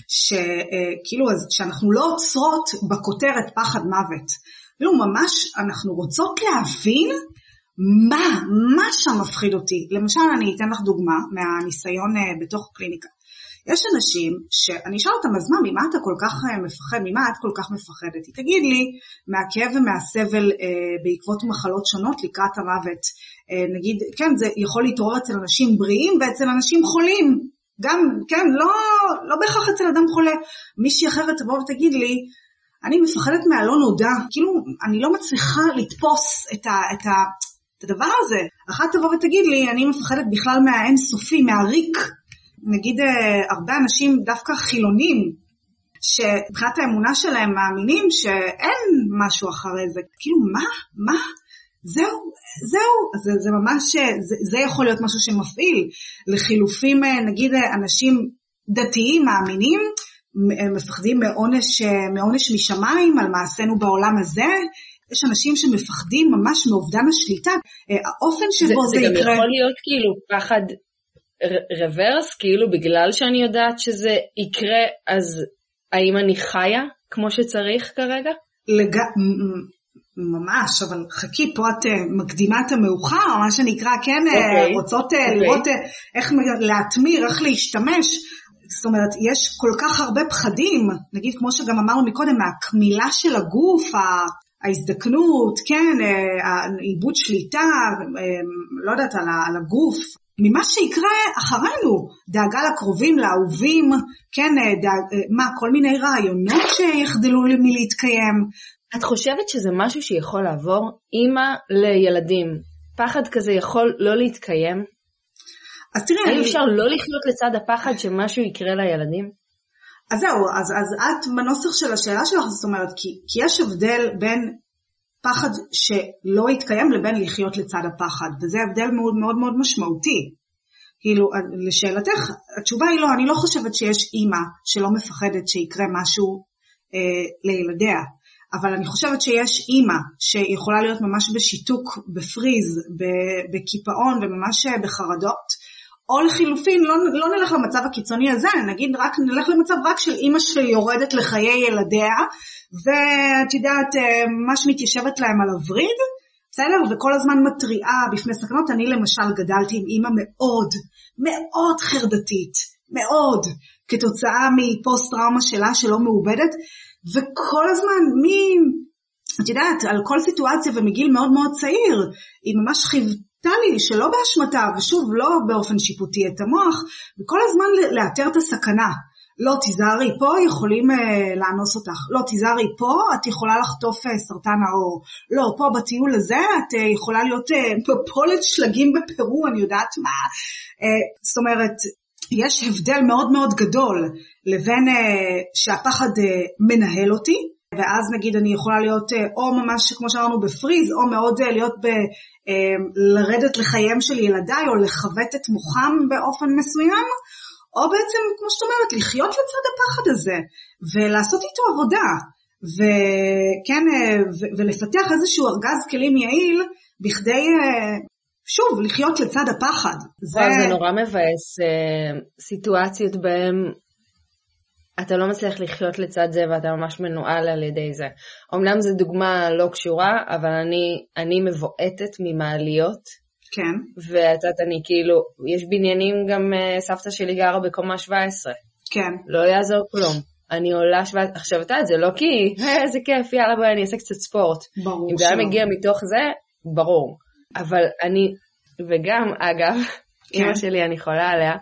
שכאילו, שאנחנו לא עוצרות בכותרת פחד מוות. כאילו ממש אנחנו רוצות להבין מה, מה שם מפחיד אותי? למשל, אני אתן לך דוגמה מהניסיון אה, בתוך קליניקה. יש אנשים שאני אשאל אותם, אז מה, ממה אתה כל כך אה, מפחד? ממה את כל כך מפחדת? היא תגיד לי, מהכאב ומהסבל אה, בעקבות מחלות שונות לקראת המוות. אה, נגיד, כן, זה יכול להתעורר אצל אנשים בריאים ואצל אנשים חולים. גם, כן, לא, לא בהכרח אצל אדם חולה. מישהי אחרת תבוא ותגיד לי, אני מפחדת מהלא נודע, כאילו, אני לא מצליחה לתפוס את ה... את ה את הדבר הזה. אחת תבוא ותגיד לי, אני מפחדת בכלל מהאין סופי, מהריק. נגיד אה, הרבה אנשים דווקא חילונים, שמבחינת האמונה שלהם מאמינים שאין משהו אחרי זה. כאילו, מה? מה? זהו, זהו, זה, זה ממש, זה, זה יכול להיות משהו שמפעיל. לחילופים, נגיד אנשים דתיים מאמינים, מפחדים מעונש, מעונש משמיים על מעשינו בעולם הזה, יש אנשים שמפחדים ממש מאובדן השליטה, האופן שבו זה, זה, זה יקרה. זה גם יכול להיות כאילו פחד רוורס, כאילו בגלל שאני יודעת שזה יקרה, אז האם אני חיה כמו שצריך כרגע? לג... ממש, אבל חכי, פה את מקדימה את המאוחר, מה שנקרא, כן, okay. אוקיי. רוצות okay. אוקיי. לראות איך להתמיר, איך להשתמש. זאת אומרת, יש כל כך הרבה פחדים, נגיד כמו שגם אמרנו מקודם, מהקמילה של הגוף, ההזדקנות, כן, עיבוד שליטה, לא יודעת, על הגוף, ממה שיקרה אחרינו, דאגה לקרובים, לאהובים, כן, דאג, מה, כל מיני רעיונות שיחדלו מלהתקיים. את חושבת שזה משהו שיכול לעבור אימא לילדים? פחד כזה יכול לא להתקיים? אז תראי, האם אני... אפשר לא לחיות לצד הפחד שמשהו יקרה לילדים? אז זהו, אז, אז את בנוסח של השאלה שלך, זאת אומרת, כי, כי יש הבדל בין פחד שלא יתקיים לבין לחיות לצד הפחד, וזה הבדל מאוד מאוד מאוד משמעותי. כאילו, לשאלתך, התשובה היא לא, אני לא חושבת שיש אימא שלא מפחדת שיקרה משהו אה, לילדיה, אבל אני חושבת שיש אימא שיכולה להיות ממש בשיתוק, בפריז, בקיפאון וממש בחרדות, או לחילופין, לא, לא נלך למצב הקיצוני הזה, נגיד רק נלך למצב רק של אימא שיורדת לחיי ילדיה, ואת יודעת, אה, ממש מתיישבת להם על הווריד, בסדר? וכל הזמן מתריעה בפני סכנות. אני למשל גדלתי עם אימא מאוד, מאוד חרדתית, מאוד, כתוצאה מפוסט טראומה שלה שלא מעובדת, וכל הזמן, מ... את יודעת, על כל סיטואציה ומגיל מאוד מאוד צעיר, היא ממש חיוותה לי שלא באשמתה, ושוב, לא באופן שיפוטי את המוח, וכל הזמן לאתר את הסכנה. לא תיזהרי פה, יכולים uh, לאנוס אותך. לא תיזהרי פה, את יכולה לחטוף uh, סרטן העור. לא, פה בטיול הזה את uh, יכולה להיות בפולת uh, שלגים בפרו, אני יודעת מה. Uh, זאת אומרת, יש הבדל מאוד מאוד גדול לבין uh, שהפחד uh, מנהל אותי, ואז נגיד אני יכולה להיות או ממש כמו שאמרנו בפריז, או מאוד להיות ב... לרדת לחייהם של ילדיי, או לכבט את מוחם באופן מסוים, או בעצם, כמו שאת אומרת, לחיות לצד הפחד הזה, ולעשות איתו עבודה, וכן, ו- ולפתח איזשהו ארגז כלים יעיל, בכדי, שוב, לחיות לצד הפחד. זה, זה נורא מבאס סיטואציות בהן אתה לא מצליח לחיות לצד זה ואתה ממש מנוהל על ידי זה. אמנם זו דוגמה לא קשורה, אבל אני, אני מבועטת ממעליות כן. ואת יודעת, אני כאילו, יש בניינים, גם uh, סבתא שלי גרה בקומה 17. כן. לא יעזור כלום. אני עולה 17, עכשיו את יודעת, זה לא כי, <laughs> אה, איזה כיף, יאללה בואי אני אעשה קצת ספורט. ברור אם זה היה מגיע מתוך זה, ברור. אבל אני, וגם, אגב, כן. אמא שלי, אני חולה עליה,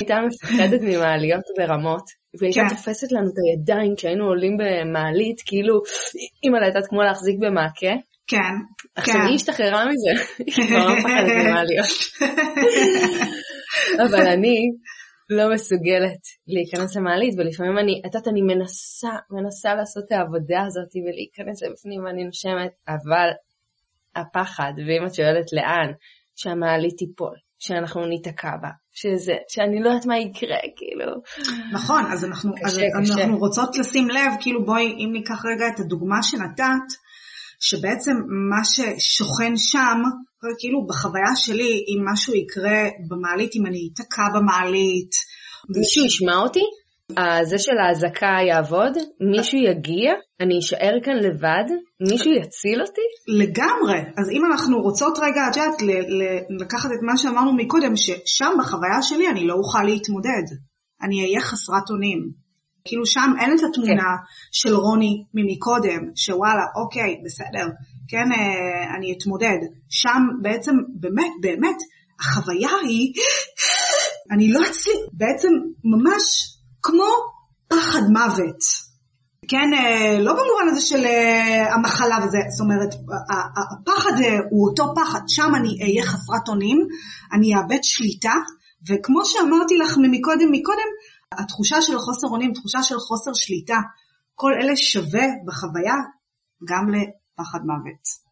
הייתה מפחדת ממעליות ברמות, והייתה כן. תופסת לנו את הידיים כשהיינו עולים במעלית, כאילו, אימא הייתה כמו להחזיק במעקה, כן. עכשיו כן. היא השתחררה מזה, היא כבר לא מפחדת ממה להיות. <laughs> אבל אני לא מסוגלת להיכנס למעלית, ולפעמים אני, את יודעת, אני מנסה, מנסה לעשות את העבודה הזאת ולהיכנס לבפנים ואני נושמת, אבל הפחד, ואם את שואלת לאן, שהמעלית תיפול, שאנחנו ניתקע בה, שזה, שאני לא יודעת מה יקרה, כאילו. נכון, אז אנחנו, קשה, אז קשה. אנחנו רוצות לשים לב, כאילו בואי, אם ניקח רגע את הדוגמה שנתת, שבעצם מה ששוכן שם, כאילו בחוויה שלי, אם משהו יקרה במעלית, אם אני אתקע במעלית. מישהו ישמע אותי? זה של האזעקה יעבוד? מישהו יגיע? אני אשאר כאן לבד? מישהו יציל אותי? לגמרי. אז אם אנחנו רוצות רגע, את יודעת, לקחת את מה שאמרנו מקודם, ששם בחוויה שלי אני לא אוכל להתמודד. אני אהיה חסרת אונים. כאילו שם אין את התמונה כן. של רוני ממקודם, שוואלה, אוקיי, בסדר, כן, אה, אני אתמודד. שם בעצם, באמת, באמת, החוויה היא, <gasps> אני לא אצלי, בעצם ממש כמו פחד מוות. כן, אה, לא במובן הזה של אה, המחלה וזה, זאת אומרת, הפחד הוא אותו פחד, שם אני אהיה חסרת אונים, אני אאבד שליטה, וכמו שאמרתי לך מקודם, מקודם, התחושה של חוסר אונים, תחושה של חוסר שליטה, כל אלה שווה בחוויה גם לפחד מוות.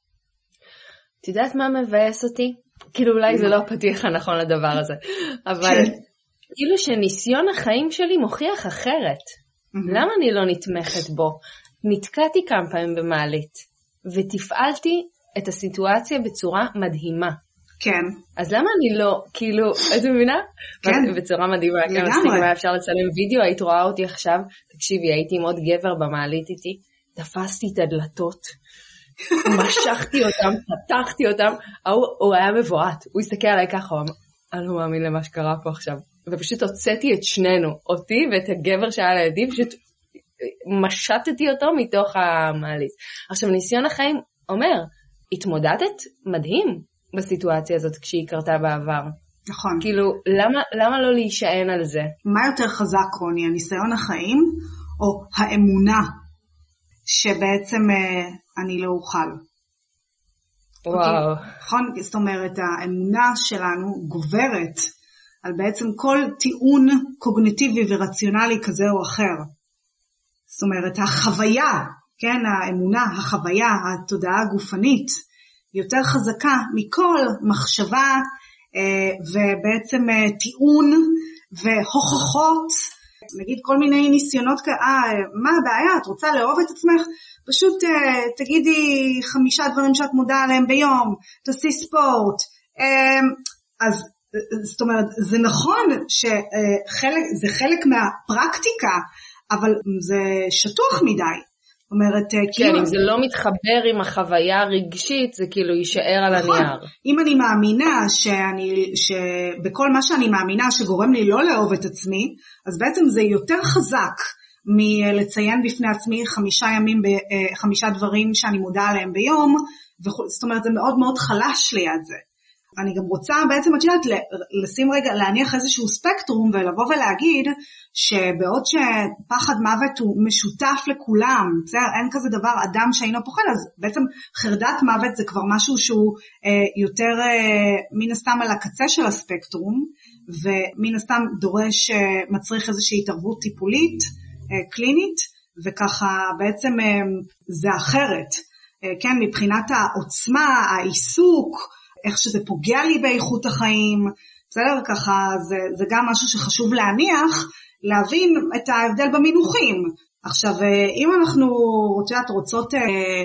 את יודעת מה מבאס אותי? כאילו אולי זה לא הפתיח הנכון לדבר הזה, אבל כן. כאילו שניסיון החיים שלי מוכיח אחרת. למה אני לא נתמכת בו? נתקעתי כמה פעמים במעלית, ותפעלתי את הסיטואציה בצורה מדהימה. כן. אז למה אני לא, כאילו, את מבינה? כן. בצורה מדהימה, כן, מספיק, אם היה אפשר לצלם וידאו, היית רואה אותי עכשיו, תקשיבי, הייתי עם עוד גבר במעלית איתי, תפסתי את הדלתות, <laughs> משכתי אותם, פתחתי אותם, הוא, הוא היה מבועת, הוא הסתכל עליי ככה, הוא אמר, אני לא מאמין למה שקרה פה עכשיו. ופשוט הוצאתי את שנינו, אותי ואת הגבר שהיה לידי, פשוט משטתי אותו מתוך המעלית. עכשיו, ניסיון החיים אומר, התמודדת מדהים בסיטואציה הזאת כשהיא קרתה בעבר. נכון. כאילו, למה, למה לא להישען על זה? מה יותר חזק, רוני, הניסיון החיים או האמונה שבעצם אה, אני לא אוכל? וואו. נכון, זאת אומרת, האמונה שלנו גוברת על בעצם כל טיעון קוגניטיבי ורציונלי כזה או אחר. זאת אומרת, החוויה, כן, האמונה, החוויה, התודעה הגופנית, יותר חזקה מכל מחשבה אה, ובעצם אה, טיעון והוכחות, נגיד כל מיני ניסיונות אה, מה הבעיה, את רוצה לאהוב את עצמך? פשוט אה, תגידי חמישה דברים שאת מודעה עליהם ביום, תעשי ספורט. אז זאת אומרת, זה נכון שזה חלק מהפרקטיקה, אבל זה שטוח מדי. זאת אומרת, כן, כאילו... אם זה לא מתחבר עם החוויה הרגשית, זה כאילו יישאר על נכון. הנייר. אם אני מאמינה שאני, שבכל מה שאני מאמינה שגורם לי לא לאהוב את עצמי, אז בעצם זה יותר חזק מלציין בפני עצמי חמישה ימים, אה, חמישה דברים שאני מודע עליהם ביום, זאת אומרת, זה מאוד מאוד חלש ליד זה. אני גם רוצה בעצם, את יודעת, לשים רגע, להניח איזשהו ספקטרום ולבוא ולהגיד שבעוד שפחד מוות הוא משותף לכולם, בסדר, אין כזה דבר אדם שאינו פוחד, אז בעצם חרדת מוות זה כבר משהו שהוא אה, יותר אה, מן הסתם על הקצה של הספקטרום, ומן הסתם דורש, אה, מצריך איזושהי התערבות טיפולית, אה, קלינית, וככה בעצם אה, זה אחרת. אה, כן, מבחינת העוצמה, העיסוק, איך שזה פוגע לי באיכות החיים, בסדר? ככה זה, זה גם משהו שחשוב להניח, להבין את ההבדל במינוחים. עכשיו, אה, אם אנחנו, את יודעת, רוצות, אה,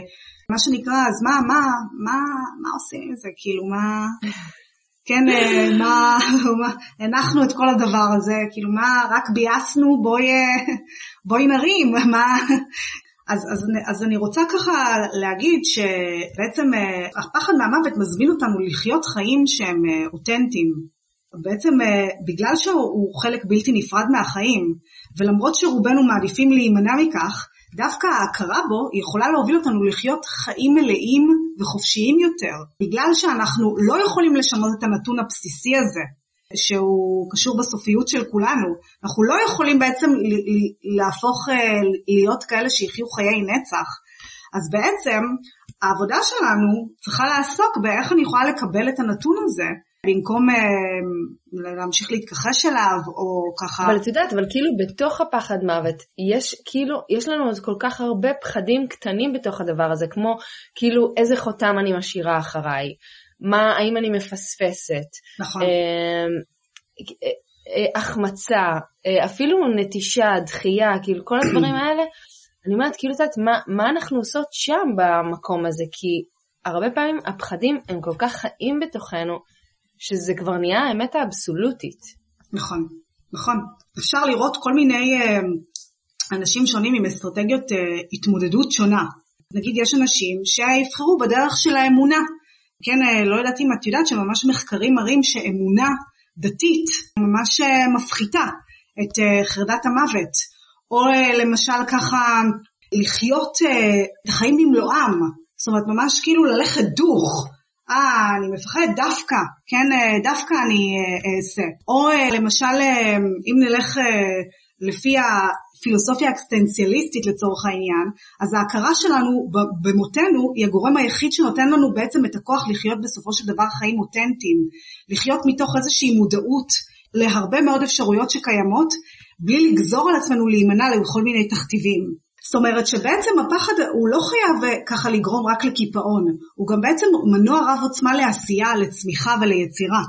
מה שנקרא, אז מה, מה, מה, מה עושים עם זה? כאילו, מה... כן, אה, מה, מה, הנחנו את כל הדבר הזה, כאילו מה, רק ביאסנו, בואי, בואי נרים, מה, אז, אז, אז אני רוצה ככה להגיד שבעצם אה, הפחד מהמוות מזמין אותנו לחיות חיים שהם אה, אותנטיים. בעצם אה, בגלל שהוא חלק בלתי נפרד מהחיים, ולמרות שרובנו מעדיפים להימנע מכך, דווקא ההכרה בו יכולה להוביל אותנו לחיות חיים מלאים וחופשיים יותר, בגלל שאנחנו לא יכולים לשנות את הנתון הבסיסי הזה, שהוא קשור בסופיות של כולנו. אנחנו לא יכולים בעצם להפוך אה, להיות כאלה שיחיו חיי נצח. אז בעצם העבודה שלנו צריכה לעסוק באיך אני יכולה לקבל את הנתון הזה, במקום אה, להמשיך להתכחש אליו, או ככה... אבל את יודעת, אבל כאילו בתוך הפחד מוות, יש כאילו, יש לנו עוד כל כך הרבה פחדים קטנים בתוך הדבר הזה, כמו כאילו איזה חותם אני משאירה אחריי, מה, האם אני מפספסת. נכון. אמ, אה, החמצה, אה, אפילו נטישה, דחייה, כאילו כל הדברים <clears throat> האלה, אני אומרת, כאילו, את יודעת, מה, מה אנחנו עושות שם במקום הזה? כי הרבה פעמים הפחדים הם כל כך חיים בתוכנו, שזה כבר נהיה האמת האבסולוטית. נכון, נכון. אפשר לראות כל מיני אה, אנשים שונים עם אסטרטגיות התמודדות שונה. נגיד יש אנשים שיבחרו בדרך של האמונה. כן, אה, לא יודעת אם את יודעת שממש מחקרים מראים שאמונה דתית ממש אה, מפחיתה את אה, חרדת המוות, או למשל ככה לחיות את החיים במלואם, זאת אומרת ממש כאילו ללכת דוך, אה, אני מפחד דווקא, כן, דווקא אני אעשה. או למשל, אם נלך לפי הפילוסופיה האקסטנציאליסטית לצורך העניין, אז ההכרה שלנו במותנו היא הגורם היחיד שנותן לנו בעצם את הכוח לחיות בסופו של דבר חיים אותנטיים, לחיות מתוך איזושהי מודעות להרבה מאוד אפשרויות שקיימות, בלי לגזור על עצמנו להימנע לכל מיני תכתיבים. זאת אומרת שבעצם הפחד הוא לא חייב ככה לגרום רק לקיפאון, הוא גם בעצם מנוע רב עוצמה לעשייה, לצמיחה וליצירה.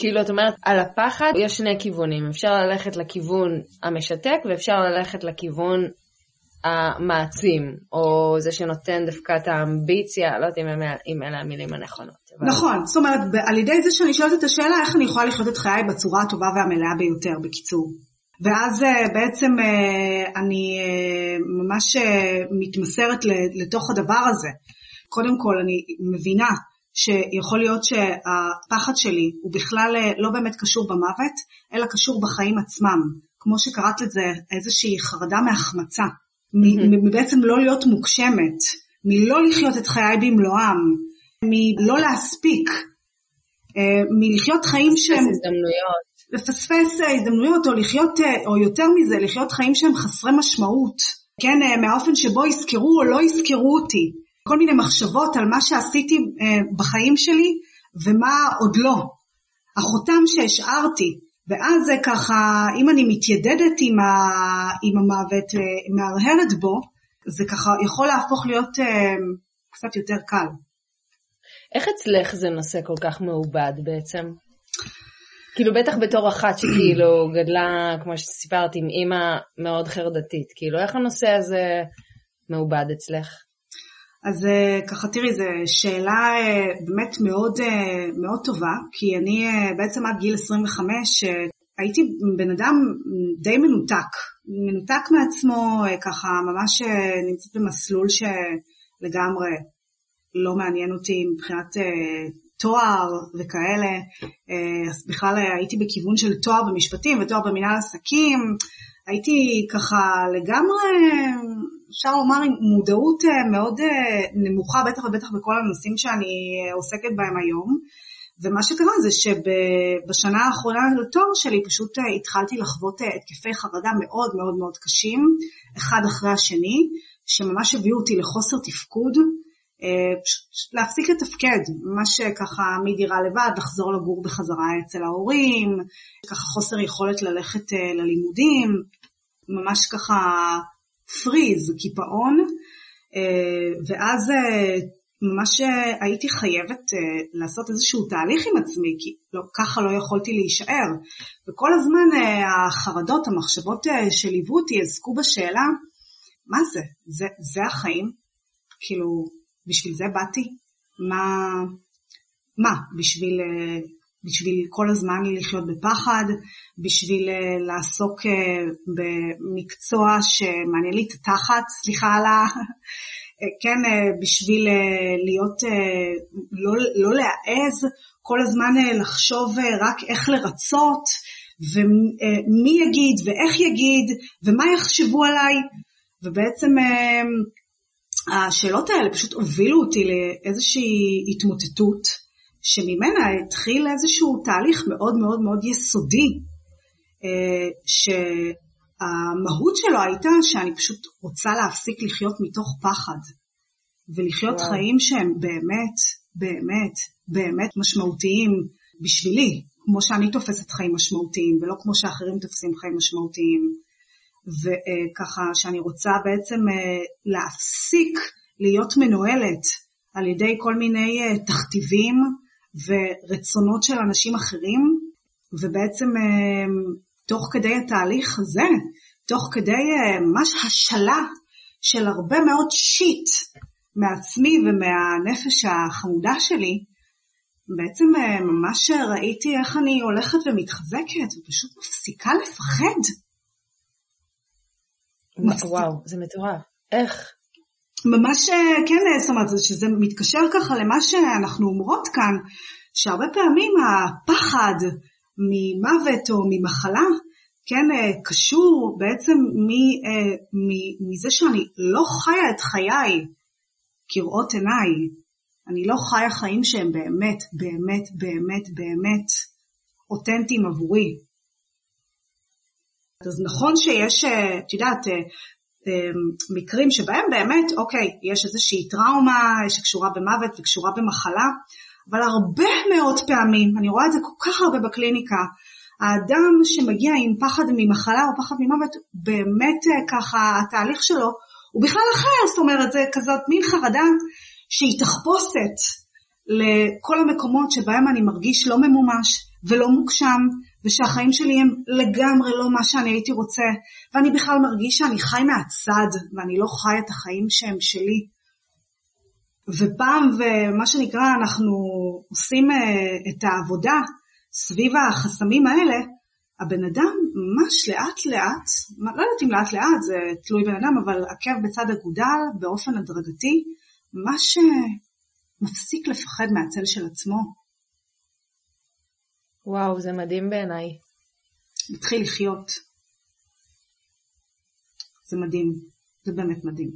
כאילו, את אומרת, על הפחד יש שני כיוונים, אפשר ללכת לכיוון המשתק ואפשר ללכת לכיוון המעצים, או זה שנותן דווקא את האמביציה, לא יודעת אם אלה המילים הנכונות. אבל... נכון, זאת אומרת, על ידי זה שאני שואלת את השאלה איך אני יכולה לחיות את חיי בצורה הטובה והמלאה ביותר, בקיצור. ואז אה, בעצם אה, אני אה, ממש מתמסרת לתוך הדבר הזה. קודם כל, אני מבינה שיכול להיות שהפחד שלי הוא בכלל לא באמת קשור במוות, אלא קשור בחיים עצמם. כמו שקראת לזה, איזושהי חרדה מהחמצה. מבעצם לא להיות מוגשמת, מלא לחיות את חיי במלואם, מלא להספיק, מלחיות חיים שהם... הזדמנויות. לפספס הזדמנויות או לחיות, אה, או יותר מזה, לחיות חיים שהם חסרי משמעות, כן, אה, מהאופן שבו יזכרו או לא יזכרו אותי. כל מיני מחשבות על מה שעשיתי אה, בחיים שלי ומה עוד לא. החותם שהשארתי. ואז זה ככה, אם אני מתיידדת עם, ה, עם המוות, מהרהרת בו, זה ככה יכול להפוך להיות קצת יותר קל. איך אצלך זה נושא כל כך מעובד בעצם? כאילו בטח בתור אחת שכאילו <clears throat> גדלה, כמו שסיפרת, עם אימא מאוד חרדתית, כאילו איך הנושא הזה מעובד אצלך? אז אה, ככה תראי, זו שאלה אה, באמת מאוד, אה, מאוד טובה, כי אני בעצם עד גיל 25 הייתי בן אדם די מנותק, מנותק מעצמו, ככה ממש נמצאת במסלול שלגמרי לא מעניין אותי מבחינת תואר וכאלה, אז בכלל הייתי בכיוון של תואר במשפטים ותואר במנהל עסקים, הייתי ככה לגמרי, אפשר לומר, עם מודעות אה, מאוד אה, נמוכה, בטח ובטח בכל הנושאים שאני עוסקת בהם היום. ומה שקרה זה שבשנה האחרונה לתואר שלי פשוט התחלתי לחוות התקפי חרדה מאוד מאוד מאוד קשים, אחד אחרי השני, שממש הביאו אותי לחוסר תפקוד, אה, להפסיק לתפקד, ממש ככה מדירה לבד, לחזור לגור בחזרה אצל ההורים, ככה חוסר יכולת ללכת אה, ללימודים, ממש ככה פריז, קיפאון, אה, ואז ממש הייתי חייבת לעשות איזשהו תהליך עם עצמי, כי לא, ככה לא יכולתי להישאר. וכל הזמן החרדות, המחשבות שליוו אותי, עסקו בשאלה, מה זה? זה, זה החיים? כאילו, בשביל זה באתי? מה, מה בשביל, אה, בשביל כל הזמן לחיות בפחד, בשביל אה, לעסוק אה, במקצוע שמעניין לי את התחת, סליחה על ה... <laughs> כן, בשביל להיות, לא, לא להעז כל הזמן לחשוב רק איך לרצות, ומי יגיד ואיך יגיד, ומה יחשבו עליי, ובעצם השאלות האלה פשוט הובילו אותי לאיזושהי התמוטטות, שממנה התחיל איזשהו תהליך מאוד מאוד מאוד יסודי, אה, שהמהות שלו הייתה שאני פשוט רוצה להפסיק לחיות מתוך פחד, ולחיות וואו. חיים שהם באמת, באמת, באמת משמעותיים בשבילי, כמו שאני תופסת חיים משמעותיים, ולא כמו שאחרים תופסים חיים משמעותיים. וככה שאני רוצה בעצם אה, להפסיק להיות מנוהלת על ידי כל מיני אה, תכתיבים ורצונות של אנשים אחרים, ובעצם אה, תוך כדי התהליך הזה, תוך כדי ממש השלה של הרבה מאוד שיט מעצמי ומהנפש החמודה שלי, בעצם ממש ראיתי איך אני הולכת ומתחזקת ופשוט מפסיקה לפחד. וואו, זה מטורף. איך? ממש, אה, כן, אה, זאת אומרת, שזה מתקשר ככה למה שאנחנו אומרות כאן, שהרבה פעמים הפחד ממוות או ממחלה, כן, אה, קשור בעצם מזה שאני לא חיה את חיי כראות עיניי. אני לא חיה חיים שהם באמת, באמת, באמת, באמת אותנטיים עבורי. אז נכון שיש, את יודעת, מקרים שבהם באמת, אוקיי, יש איזושהי טראומה שקשורה במוות וקשורה במחלה, אבל הרבה מאוד פעמים, אני רואה את זה כל כך הרבה בקליניקה, האדם שמגיע עם פחד ממחלה או פחד ממוות, באמת ככה התהליך שלו הוא בכלל אחר, זאת אומרת זה כזאת מין חרדה שהיא תחפושת לכל המקומות שבהם אני מרגיש לא ממומש ולא מוגשם, ושהחיים שלי הם לגמרי לא מה שאני הייתי רוצה, ואני בכלל מרגיש שאני חי מהצד, ואני לא חי את החיים שהם שלי. ופעם, ומה שנקרא, אנחנו עושים אה, את העבודה סביב החסמים האלה, הבן אדם ממש לאט לאט, לא יודעת אם לאט לאט, זה תלוי בן אדם, אבל עקב בצד אגודל באופן הדרגתי, אה, מפסיק לפחד מהצל של עצמו. וואו, זה מדהים בעיניי. מתחיל לחיות. זה מדהים, זה באמת מדהים.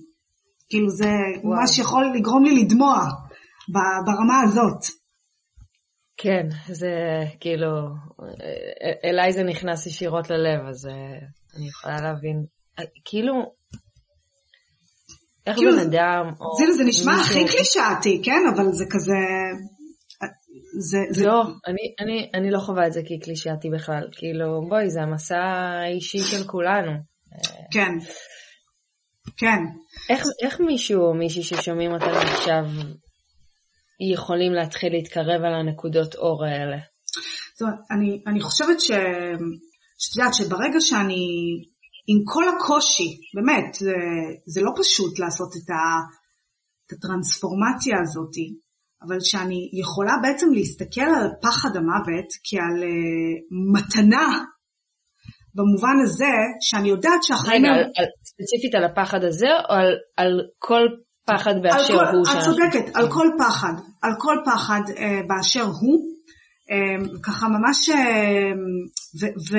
כאילו זה וואו. ממש יכול לגרום לי לדמוע ברמה הזאת. כן, זה כאילו, אליי זה נכנס ישירות ללב, אז אה, אני יכולה להבין. כאילו, איך כאילו, בן אדם... זה, זה נשמע הכי קלישאתי, כן? אבל זה כזה... זה, זה... לא, אני, אני, אני לא חווה את זה כקלישאתי בכלל. כאילו, בואי, זה המסע האישי של כולנו. כן. כן. איך, איך מישהו או מישהי ששומעים אותנו עכשיו יכולים להתחיל להתקרב על הנקודות אור האלה? זאת אומרת, אני, אני חושבת ש... שאת יודעת שברגע שאני, עם כל הקושי, באמת, זה, זה לא פשוט לעשות את, ה, את הטרנספורמציה הזאת, אבל שאני יכולה בעצם להסתכל על פחד המוות כעל uh, מתנה, במובן הזה שאני יודעת שהחיים... רגע, על, על, ספציפית על הפחד הזה, או על, על כל פחד באשר כל, הוא? את צודקת, על כל פחד, על כל פחד uh, באשר הוא. Um, ככה ממש, uh, ו, ו,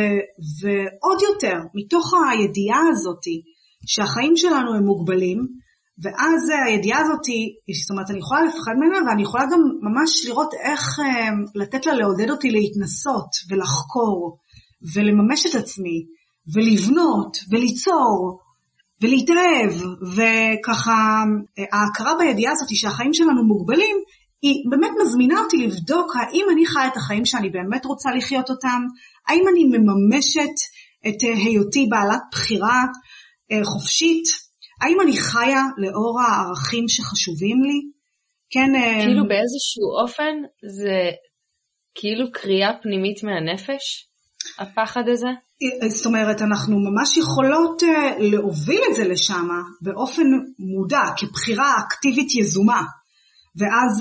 ועוד יותר, מתוך הידיעה הזאתי שהחיים שלנו הם מוגבלים, ואז הידיעה הזאת, זאת אומרת, אני יכולה לפחד ממנה ואני יכולה גם ממש לראות איך אה, לתת לה לעודד אותי להתנסות ולחקור ולממש את עצמי ולבנות וליצור ולהתאהב. וככה ההכרה בידיעה הזאת שהחיים שלנו מוגבלים היא באמת מזמינה אותי לבדוק האם אני חיה את החיים שאני באמת רוצה לחיות אותם, האם אני מממשת את היותי בעלת בחירה אה, חופשית האם אני חיה לאור הערכים שחשובים לי? כן. אה, כאילו באיזשהו אופן זה כאילו קריאה פנימית מהנפש, הפחד הזה? אה, זאת אומרת, אנחנו ממש יכולות אה, להוביל את זה לשם באופן מודע, כבחירה אקטיבית יזומה. ואז...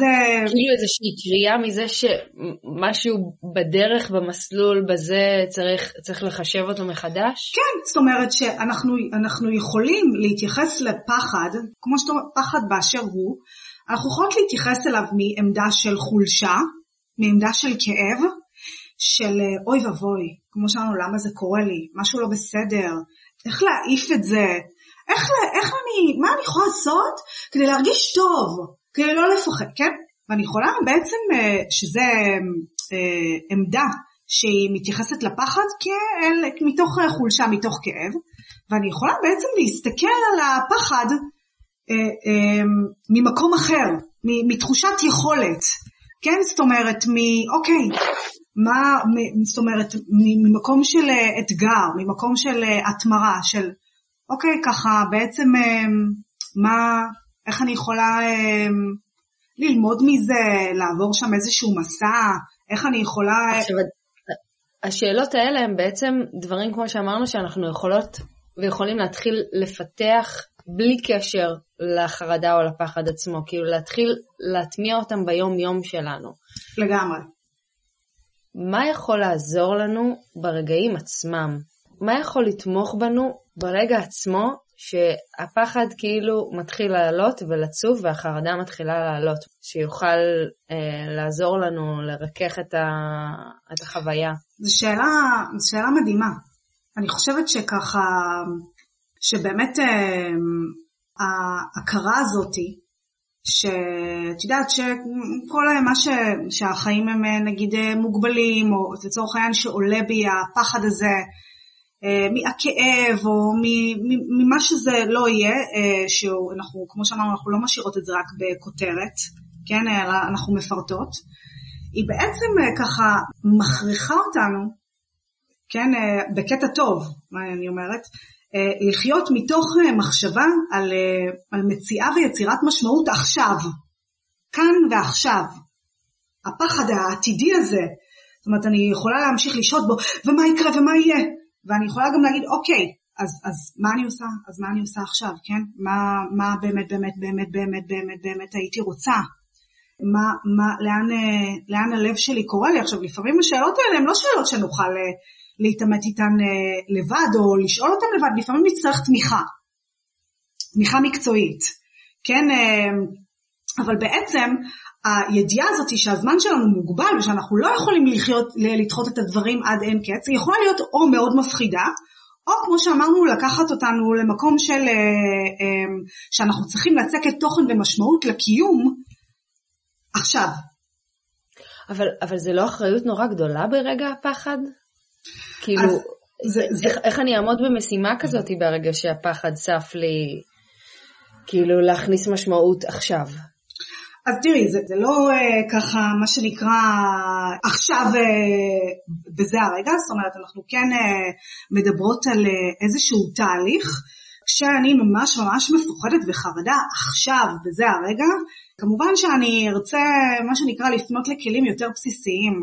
כאילו איזושהי קריאה מזה שמשהו בדרך, במסלול, בזה צריך, צריך לחשב אותו מחדש? כן, זאת אומרת שאנחנו יכולים להתייחס לפחד, כמו שאתה אומר, פחד באשר הוא, אנחנו יכולות להתייחס אליו מעמדה של חולשה, מעמדה של כאב, של אוי ואבוי, כמו שאמרנו, למה זה קורה לי, משהו לא בסדר, איך להעיף את זה, איך, איך אני, מה אני יכולה לעשות כדי להרגיש טוב? כדי לא לפחד, כן? ואני יכולה בעצם, אה, שזה אה, עמדה שהיא מתייחסת לפחד כאל, מתוך חולשה, מתוך כאב, ואני יכולה בעצם להסתכל על הפחד אה, ממקום אחר, מתחושת יכולת, כן? זאת אומרת, מ... אוקיי, מה, זאת אומרת, ממקום של אתגר, ממקום של התמרה, של אוקיי, ככה בעצם מה, איך אני יכולה אה, ללמוד מזה, לעבור שם איזשהו מסע, איך אני יכולה... עכשיו, השאלות האלה הן בעצם דברים כמו שאמרנו שאנחנו יכולות ויכולים להתחיל לפתח בלי קשר לחרדה או לפחד עצמו, כאילו להתחיל להטמיע אותם ביום יום שלנו. לגמרי. מה יכול לעזור לנו ברגעים עצמם? מה יכול לתמוך בנו ברגע עצמו שהפחד כאילו מתחיל לעלות ולצוף והחרדה מתחילה לעלות, שיוכל אה, לעזור לנו לרכך את, ה, את החוויה. זו שאלה, זו שאלה מדהימה. אני חושבת שככה, שבאמת אה, ההכרה הזאתי, שאת יודעת שכל מה ש, שהחיים הם אה, נגיד אה, מוגבלים, או לצורך העניין שעולה בי הפחד הזה, אה, מהכאב או ממה שזה לא יהיה, אה, שאנחנו, כמו שאמרנו, אנחנו לא משאירות את זה רק בכותרת, כן, אלא אנחנו מפרטות, היא בעצם אה, ככה מכריחה אותנו כן, בקטע טוב, מה אני אומרת, לחיות מתוך מחשבה על, על מציאה ויצירת משמעות עכשיו, כאן ועכשיו. הפחד העתידי הזה, זאת אומרת, אני יכולה להמשיך לשהות בו, ומה יקרה ומה יהיה, ואני יכולה גם להגיד, אוקיי, אז, אז מה אני עושה? אז מה אני עושה עכשיו, כן? מה, מה באמת, באמת, באמת, באמת, באמת, באמת הייתי רוצה? מה, מה, לאן, לאן הלב שלי קורא לי? עכשיו, לפעמים השאלות האלה הן לא שאלות שנוכל אה, להתעמת איתן אה, לבד, או לשאול אותן לבד, לפעמים נצטרך תמיכה, תמיכה מקצועית, כן? אה, אבל בעצם הידיעה הזאת שהזמן שלנו מוגבל ושאנחנו לא יכולים לחיות, לדחות את הדברים עד אין קץ, היא יכולה להיות או מאוד מפחידה, או כמו שאמרנו, לקחת אותנו למקום של, אה, אה, שאנחנו צריכים לצקת תוכן ומשמעות לקיום עכשיו. אבל, אבל זה לא אחריות נורא גדולה ברגע הפחד? כאילו, זה, זה... איך, איך אני אעמוד במשימה כזאת ברגע שהפחד צף לי, כאילו להכניס משמעות עכשיו? אז תראי, זה, זה לא uh, ככה מה שנקרא עכשיו uh, בזה הרגע, זאת אומרת אנחנו כן uh, מדברות על uh, איזשהו תהליך, כשאני ממש ממש מפוחדת וחרדה עכשיו בזה הרגע, כמובן שאני ארצה מה שנקרא לפנות לכלים יותר בסיסיים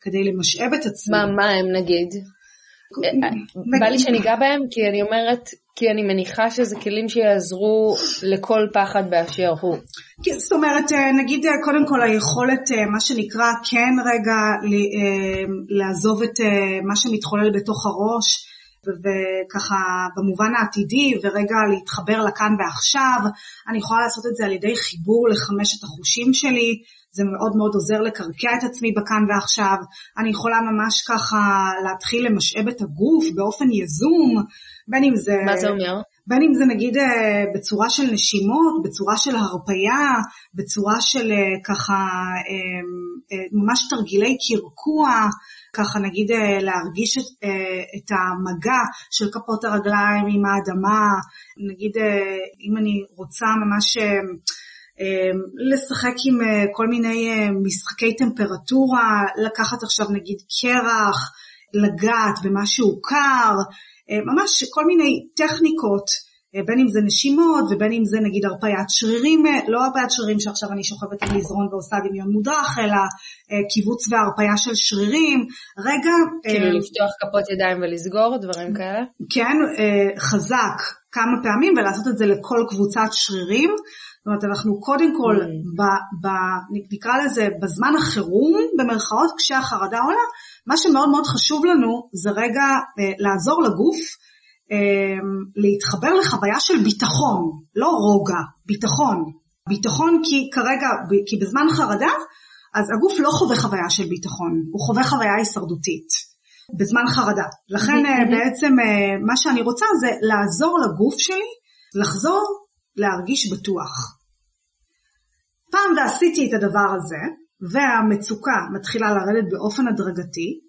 כדי למשאב את עצמי. מה, מה הם נגיד? בא לי שניגע בהם כי אני אומרת, כי אני מניחה שזה כלים שיעזרו לכל פחד באשר הוא. זאת אומרת, אה, נגיד אה, קודם כל היכולת, אה, מה שנקרא, כן רגע לעזוב את מה שמתחולל בתוך הראש, וככה במובן העתידי, ורגע להתחבר לכאן ועכשיו. אני יכולה לעשות את זה על ידי חיבור לחמשת החושים שלי, זה מאוד מאוד עוזר לקרקע את עצמי בכאן ועכשיו. אני יכולה ממש ככה להתחיל למשאב את הגוף באופן יזום, בין אם זה... מה זה אומר? בין אם זה נגיד אה, בצורה של נשימות, בצורה של הרפייה, בצורה של אה, ככה אה, ממש תרגילי קרקוע, ככה נגיד להרגיש את, את המגע של כפות הרגליים עם האדמה, נגיד אם אני רוצה ממש לשחק עם כל מיני משחקי טמפרטורה, לקחת עכשיו נגיד קרח, לגעת במשהו קר, ממש כל מיני טכניקות, אה, בין אם זה נשימות ובין אם זה נגיד הרפיית שרירים, אה, לא הרפיית שרירים שעכשיו אני שוכבת עם מזרון ועושה דמיון מודרך, אלא אה, קיבוץ והרפיה של שרירים. רגע... כאילו לפתוח כפות ידיים ולסגור, דברים כאלה? כן, חזק כמה פעמים ולעשות את זה לכל קבוצת שרירים. זאת אומרת, אנחנו קודם כל, mm. ב, ב, נקרא לזה, בזמן החירום, במרכאות, כשהחרדה עולה, מה שמאוד מאוד חשוב לנו זה רגע אה, לעזור לגוף אה, להתחבר לחוויה של ביטחון, לא רוגע, ביטחון. ביטחון כי כרגע, כי בזמן חרדה, אז הגוף לא חווה חוויה של ביטחון, הוא חווה חוויה הישרדותית. בזמן חרדה. לכן אה, בעצם אה, מה שאני רוצה זה לעזור לגוף שלי לחזור להרגיש בטוח. פעם ועשיתי את הדבר הזה, והמצוקה מתחילה לרדת באופן הדרגתי,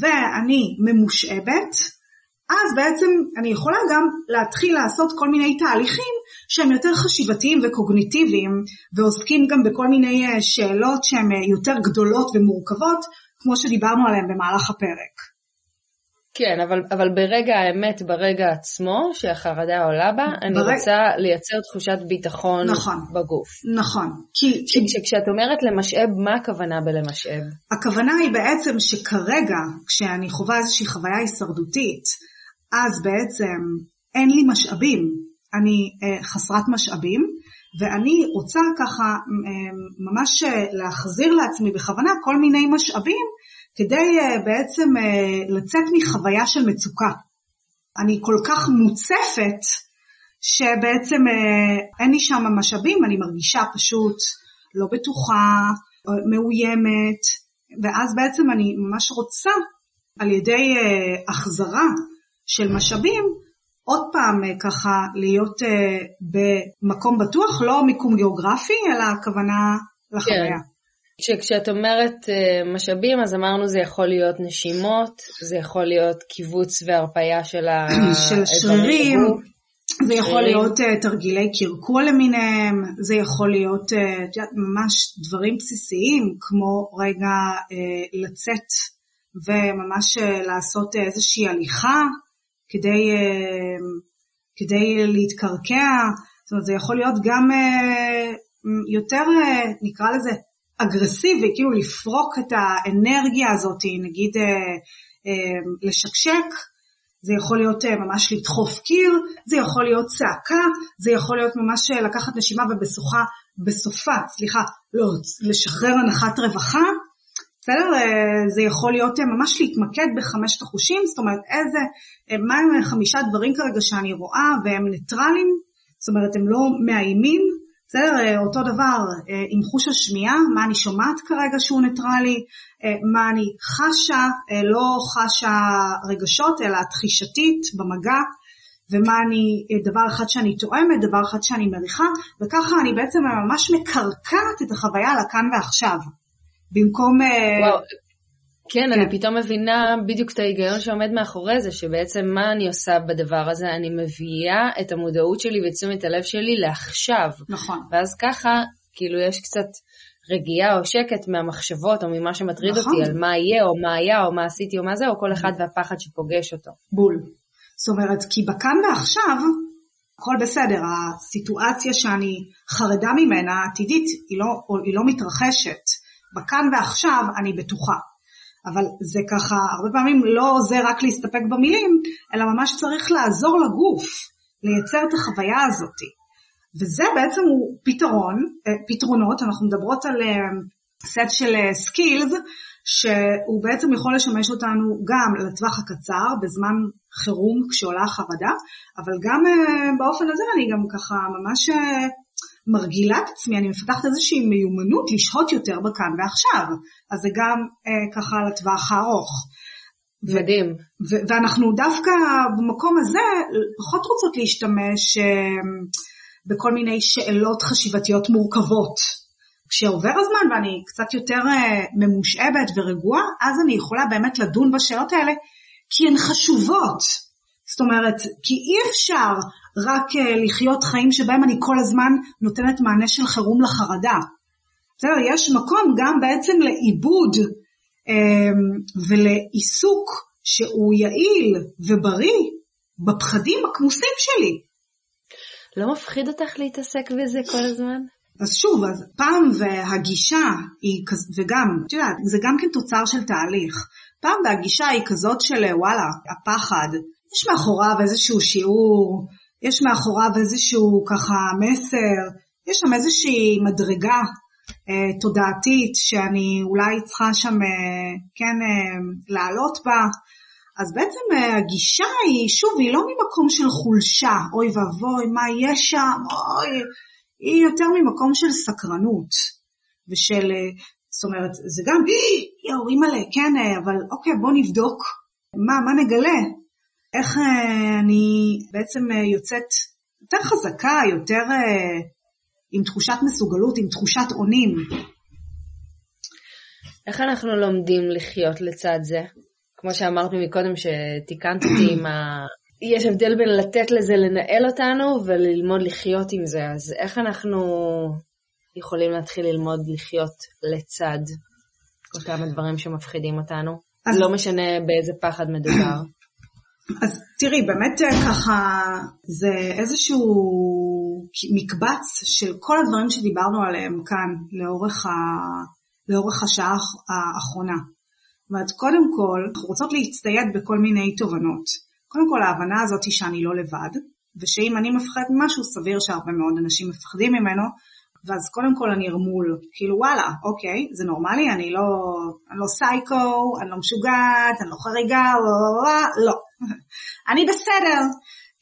ואני ממושאבת, אז בעצם אני יכולה גם להתחיל לעשות כל מיני תהליכים שהם יותר חשיבתיים וקוגניטיביים, ועוסקים גם בכל מיני אה, שאלות שהן אה, יותר גדולות ומורכבות, כמו שדיברנו עליהן במהלך הפרק. כן, אבל, אבל ברגע האמת, ברגע עצמו, שהחרדה עולה בה, אני ברג... רוצה לייצר תחושת ביטחון נכון, בגוף. נכון. כי, כי... כשאת אומרת למשאב, מה הכוונה בלמשאב? הכוונה היא בעצם שכרגע, כשאני חווה איזושהי חוויה הישרדותית, אז בעצם אין לי משאבים, אני אה, חסרת משאבים, ואני רוצה ככה אה, ממש אה, להחזיר לעצמי בכוונה כל מיני משאבים כדי uh, בעצם uh, לצאת מחוויה של מצוקה. אני כל כך מוצפת שבעצם uh, אין לי שם משאבים, אני מרגישה פשוט לא בטוחה, מאוימת, ואז בעצם אני ממש רוצה על ידי החזרה של משאבים עוד פעם ככה להיות במקום בטוח, לא מיקום גיאוגרפי, אלא הכוונה לחוויה. כן. כשאת אומרת אה, משאבים, אז אמרנו זה יכול להיות נשימות, זה יכול להיות קיבוץ והרפאיה של השרירים, <clears throat> זה יכול להיות uh, תרגילי קרקוע למיניהם, זה יכול להיות uh, ממש דברים בסיסיים, כמו רגע לצאת וממש לעשות איזושהי הליכה כדי, כדי להתקרקע, זאת אומרת זה יכול להיות גם יותר, נקרא לזה, אגרסיבי, כאילו לפרוק את האנרגיה הזאת, נגיד לשקשק, זה יכול להיות אה, ממש לדחוף קיר, זה יכול להיות צעקה, זה יכול להיות ממש אה, לקחת נשימה ובסופה, בסופה, סליחה, לא, לשחרר הנחת רווחה, בסדר? אה, זה יכול להיות ממש להתמקד בחמשת החושים, זאת אומרת איזה, מה הם חמישה דברים כרגע שאני רואה והם ניטרלים, זאת אומרת הם לא מאיימים, בסדר? אה, אותו דבר אה, עם חוש השמיעה, מה אני שומעת כרגע שהוא ניטרלי, אה, מה אני חשה, לא חשה רגשות, אלא תחישתית במגע, ומה אני, דבר אחד שאני תואמת, דבר אחד שאני מריחה, וככה אני בעצם ממש מקרקעת את החוויה לכאן ועכשיו. במקום... וואו, כן, אני כן. פתאום מבינה בדיוק את ההיגיון שעומד מאחורי זה, שבעצם מה אני עושה בדבר הזה? אני מביאה את המודעות שלי ואת תשומת הלב שלי לעכשיו. נכון. ואז ככה, כאילו יש קצת רגיעה או שקט מהמחשבות או ממה שמטריד נכון. אותי על מה יהיה או מה היה או מה עשיתי או מה זה, או כל אחד והפחד שפוגש אותו. בול. זאת אומרת, כי בכאן ועכשיו, הכל בסדר, הסיטואציה שאני חרדה ממנה, עתידית, היא לא, היא לא מתרחשת. בכאן ועכשיו אני בטוחה. אבל זה ככה, הרבה פעמים לא עוזר רק להסתפק במילים, אלא ממש צריך לעזור לגוף לייצר את החוויה הזאת. וזה בעצם הוא פתרון, אה, פתרונות, אנחנו מדברות על סט אה, של skills, אה, שהוא בעצם יכול לשמש אותנו גם לטווח הקצר, בזמן חירום כשעולה החרדה, אבל גם באופן הזה אני גם ככה ממש מרגילה את עצמי, אני מפתחת איזושהי מיומנות לשהות יותר בכאן ועכשיו, אז זה גם אה, ככה לטווח הארוך. מדהים. ו- ואנחנו דווקא במקום הזה פחות רוצות להשתמש אה, בכל מיני שאלות חשיבתיות מורכבות. כשעובר הזמן ואני קצת יותר אה, ממושאבת ורגועה, אז אני יכולה באמת לדון בשאלות האלה, כי הן חשובות. זאת אומרת, כי אי אפשר רק אה, לחיות חיים שבהם אני כל הזמן נותנת מענה של חירום לחרדה. בסדר, יש מקום גם בעצם לעיבוד אמ, ולעיסוק שהוא יעיל ובריא בפחדים הכמוסים שלי. לא מפחיד אותך להתעסק בזה כל הזמן? אז שוב, אז פעם והגישה היא כזאת, וגם, את יודעת, זה גם כן תוצר של תהליך. פעם והגישה היא כזאת של וואלה, הפחד, יש מאחוריו איזשהו שיעור, יש מאחוריו איזשהו ככה מסר, יש שם איזושהי מדרגה אה, תודעתית שאני אולי צריכה שם אה, כן אה, לעלות בה. אז בעצם אה, הגישה היא, שוב, היא לא ממקום של חולשה, אוי ואבוי, מה יש שם, אוי, היא יותר ממקום של סקרנות ושל, אה, זאת אומרת, זה גם, יואו, אימא'לה, כן, אה, אבל אוקיי, בוא נבדוק, מה, מה נגלה? איך אה, אני בעצם אה, יוצאת יותר חזקה, יותר אה, עם תחושת מסוגלות, עם תחושת אונים. איך אנחנו לומדים לחיות לצד זה? כמו שאמרת מקודם שתיקנת אותי עם ה... יש הבדל בין לתת לזה לנהל אותנו וללמוד לחיות עם זה, אז איך אנחנו יכולים להתחיל ללמוד לחיות לצד אותם הדברים שמפחידים אותנו? אז... לא משנה באיזה פחד מדובר. אז תראי, באמת אה, ככה זה איזשהו מקבץ של כל הדברים שדיברנו עליהם כאן לאורך, ה... לאורך השעה האחרונה. אומרת, קודם כל, אנחנו רוצות להצטייד בכל מיני תובנות. קודם כל, ההבנה הזאת היא שאני לא לבד, ושאם אני מפחד ממשהו, סביר שהרבה מאוד אנשים מפחדים ממנו, ואז קודם כל אני ארמול, כאילו וואלה, אוקיי, זה נורמלי, אני לא, אני לא סייקו, אני לא משוגעת, אני לא חריגה, לא, לא, לא. לא. <laughs> אני בסדר.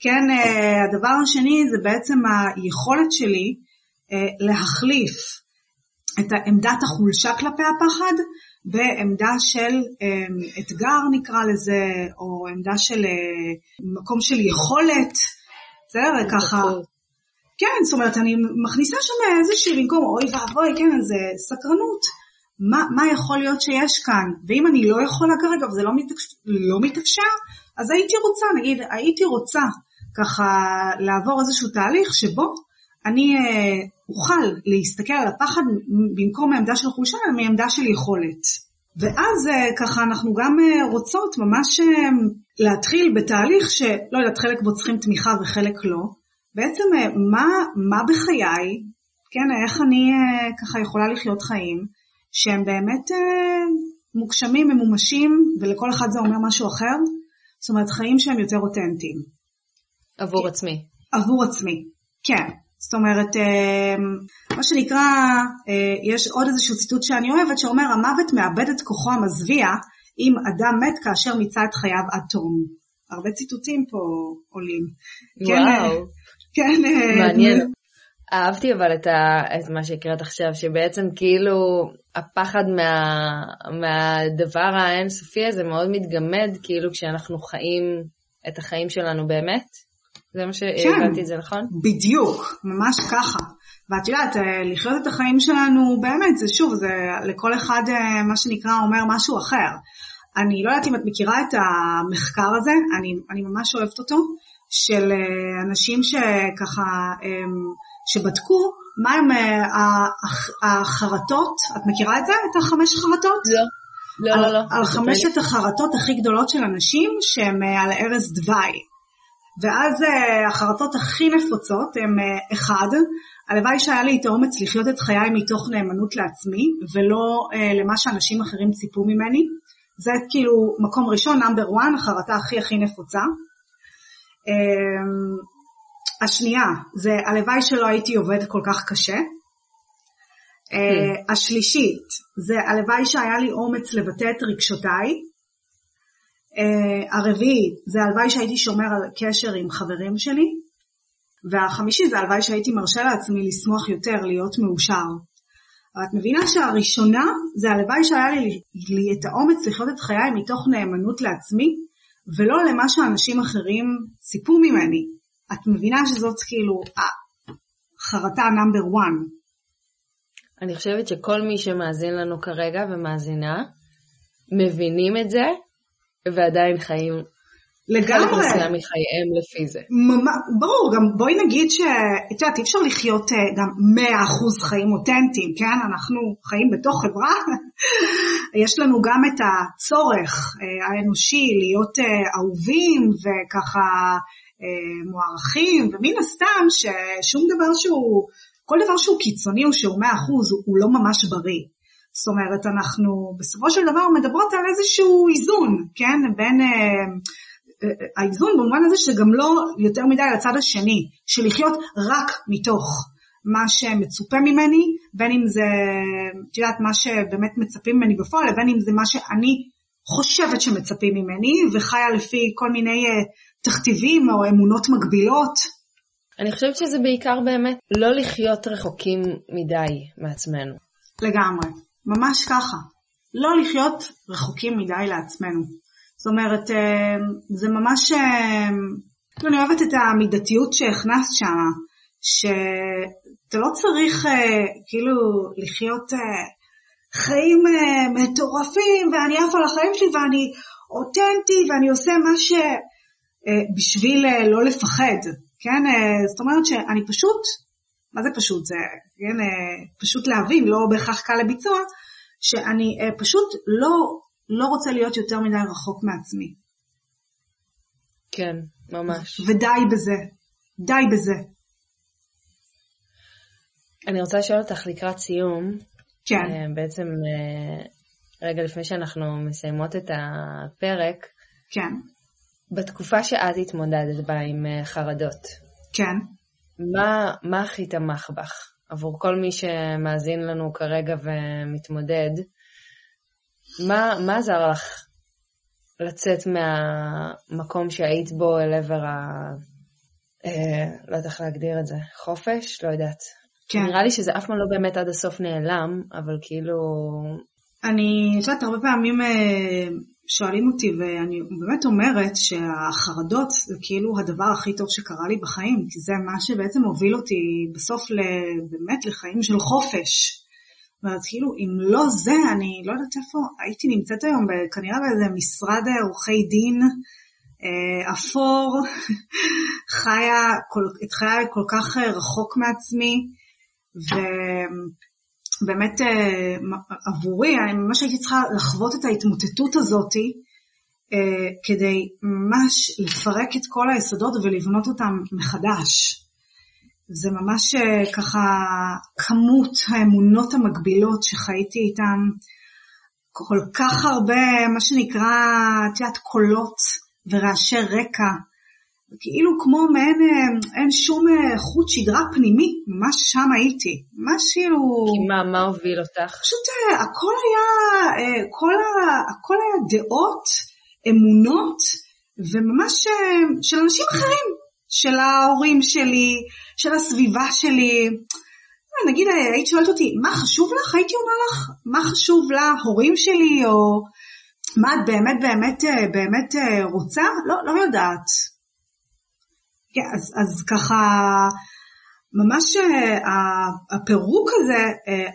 כן, אה, הדבר השני זה בעצם היכולת שלי אה, להחליף את עמדת החולשה כלפי הפחד בעמדה של אה, אתגר נקרא לזה, או עמדה של מקום של יכולת, בסדר? ככה. כן, זאת אומרת, אני מכניסה שם איזושהי במקום, אוי ואבוי, כן, איזה סקרנות. מה, מה יכול להיות שיש כאן? ואם אני לא יכולה כרגע וזה לא, מתאפשר, לא מתאפשר, אז הייתי רוצה, נגיד, הייתי רוצה ככה לעבור איזשהו תהליך שבו אני אה, אוכל להסתכל על הפחד במקום מעמדה של חולשה, אלא מעמדה של יכולת. ואז ככה אנחנו גם רוצות ממש להתחיל בתהליך שלא יודעת, חלק בו צריכים תמיכה וחלק לא. בעצם מה, מה בחיי, כן, איך אני ככה יכולה לחיות חיים שהם באמת מוגשמים, ממומשים, ולכל אחד זה אומר משהו אחר. זאת אומרת, חיים שהם יותר אותנטיים. עבור עצמי. עבור עצמי, כן. זאת אומרת, אה, מה שנקרא, אה, יש עוד איזשהו ציטוט שאני אוהבת שאומר, המוות מאבד את כוחו המזוויע אם אדם מת כאשר מיצה את חייו עד תום. הרבה ציטוטים פה עולים. כן, וואו. כן, כן. מעניין. אהבתי אבל את, ה, את מה שהקראת עכשיו, שבעצם כאילו הפחד מה, מהדבר האינסופי הזה מאוד מתגמד, כאילו כשאנחנו חיים את החיים שלנו באמת. זה מה שהבנתי כן, את זה נכון? בדיוק, ממש ככה. ואת יודעת, אה, לחיות את החיים שלנו באמת, זה שוב, זה לכל אחד אה, מה שנקרא אומר משהו אחר. אני לא יודעת אם את מכירה את המחקר הזה, אני, אני ממש אוהבת אותו, של אה, אנשים שככה שבדקו מהם אה, החרטות, את מכירה את זה? את החמש חרטות? לא. לא, על, לא, לא. על חמשת החרטות הכי גדולות של אנשים שהם אה, על ערש דווי. ואז אה, החרטות הכי נפוצות הם אחד, הלוואי שהיה לי את האומץ לחיות את חיי מתוך נאמנות לעצמי, ולא למה שאנשים אחרים ציפו ממני. זה כאילו מקום ראשון, נאמבר 1, החרטה הכי הכי נפוצה. השנייה זה הלוואי שלא הייתי עובד כל כך קשה. Okay. אה, כן. השלישית זה הלוואי שהיה לי אומץ לבטא את רגשותיי. Uh, הרביעית זה הלוואי שהייתי שומר על קשר עם חברים שלי. והחמישי זה הלוואי שהייתי מרשה לעצמי לשמוח יותר, להיות מאושר. אבל את מבינה שהראשונה זה הלוואי שהיה לי, לי את האומץ לחיות את חיי מתוך נאמנות לעצמי, ולא למה שאנשים אחרים ציפו ממני. את מבינה שזאת כאילו החרטה נאמבר 1. אני חושבת שכל מי שמאזין לנו כרגע ומאזינה, מבינים את זה, ועדיין חיים לגמרי. חלק מסוים מחייהם לפי זה. ברור, גם בואי נגיד שאת יודעת, אי אפשר לחיות אה, גם 100% חיים אותנטיים, כן? אנחנו חיים בתוך חברה, <laughs> יש לנו גם את הצורך אה, האנושי להיות אה, אהובים וככה מוערכים, ומן הסתם ששום דבר שהוא, כל דבר שהוא קיצוני או שהוא 100% הוא, הוא לא ממש בריא. זאת אומרת, אנחנו בסופו של דבר מדברות על איזשהו איזון, כן? בין... אה, אה, האיזון במובן הזה שגם לא יותר מדי לצד השני, של לחיות רק מתוך מה שמצופה ממני, בין אם זה, את יודעת, מה שבאמת מצפים ממני בפועל, לבין אם זה מה שאני חושבת שמצפים ממני, וחיה לפי כל מיני תכתיבים או אמונות מגבילות. אני חושבת שזה בעיקר באמת לא לחיות רחוקים מדי מעצמנו. לגמרי, ממש ככה. לא לחיות רחוקים מדי לעצמנו. זאת אומרת, אה, זה ממש, אה, אני אוהבת את המידתיות שהכנסת שם, שאתה לא צריך אה, כאילו לחיות חיים מטורפים ואני עף על החיים שלי ואני אותנטי ואני עושה מה ש... בשביל לא לפחד, כן? זאת אומרת שאני פשוט, מה זה פשוט? זה כן, פשוט להבין, לא בהכרח קל לביצוע, שאני פשוט לא, לא רוצה להיות יותר מדי רחוק מעצמי. כן, ממש. ודי בזה, די בזה. אני רוצה לשאול אותך לקראת סיום. כן. בעצם רגע לפני שאנחנו מסיימות את הפרק. כן. בתקופה שאת התמודדת בה עם אה, חרדות, כן. מה, מה הכי תמך בך? עבור כל מי שמאזין לנו כרגע ומתמודד, מה, מה עזר לך לצאת מהמקום שהיית בו אל עבר ה... אה, לא יודעת איך להגדיר את זה, חופש? לא יודעת. כן. נראה לי שזה אף פעם לא באמת עד הסוף נעלם, אבל כאילו... אני, את יודעת, הרבה פעמים אה, שואלים אותי, ואני באמת אומרת שהחרדות זה כאילו הדבר הכי טוב שקרה לי בחיים, כי זה מה שבעצם הוביל אותי בסוף באמת לחיים של חופש. ואז כאילו, אם לא זה, אני לא יודעת איפה, הייתי נמצאת היום כנראה באיזה משרד עורכי דין אה, אפור, <laughs> חיה את חיי כל כך רחוק מעצמי, ו... באמת עבורי, אני ממש הייתי צריכה לחוות את ההתמוטטות הזאתי, כדי ממש לפרק את כל היסודות ולבנות אותם מחדש. זה ממש ככה כמות האמונות המקבילות שחייתי איתן, כל כך הרבה, מה שנקרא, את יודעת, קולות ורעשי רקע, כאילו כמו מעין, אין שום חוט שדרה פנימי, ממש שם הייתי, ממש כאילו... כי מה, מה הוביל אותך? פשוט הכל היה, כל ה, הכל היה דעות, אמונות, וממש של אנשים אחרים, של ההורים שלי, של הסביבה שלי. נגיד היית שואלת אותי, מה חשוב לך? הייתי אומר לך, מה חשוב להורים שלי, או מה את באמת באמת באמת רוצה? לא, לא יודעת. כן, אז, אז ככה, ממש הפירוק הזה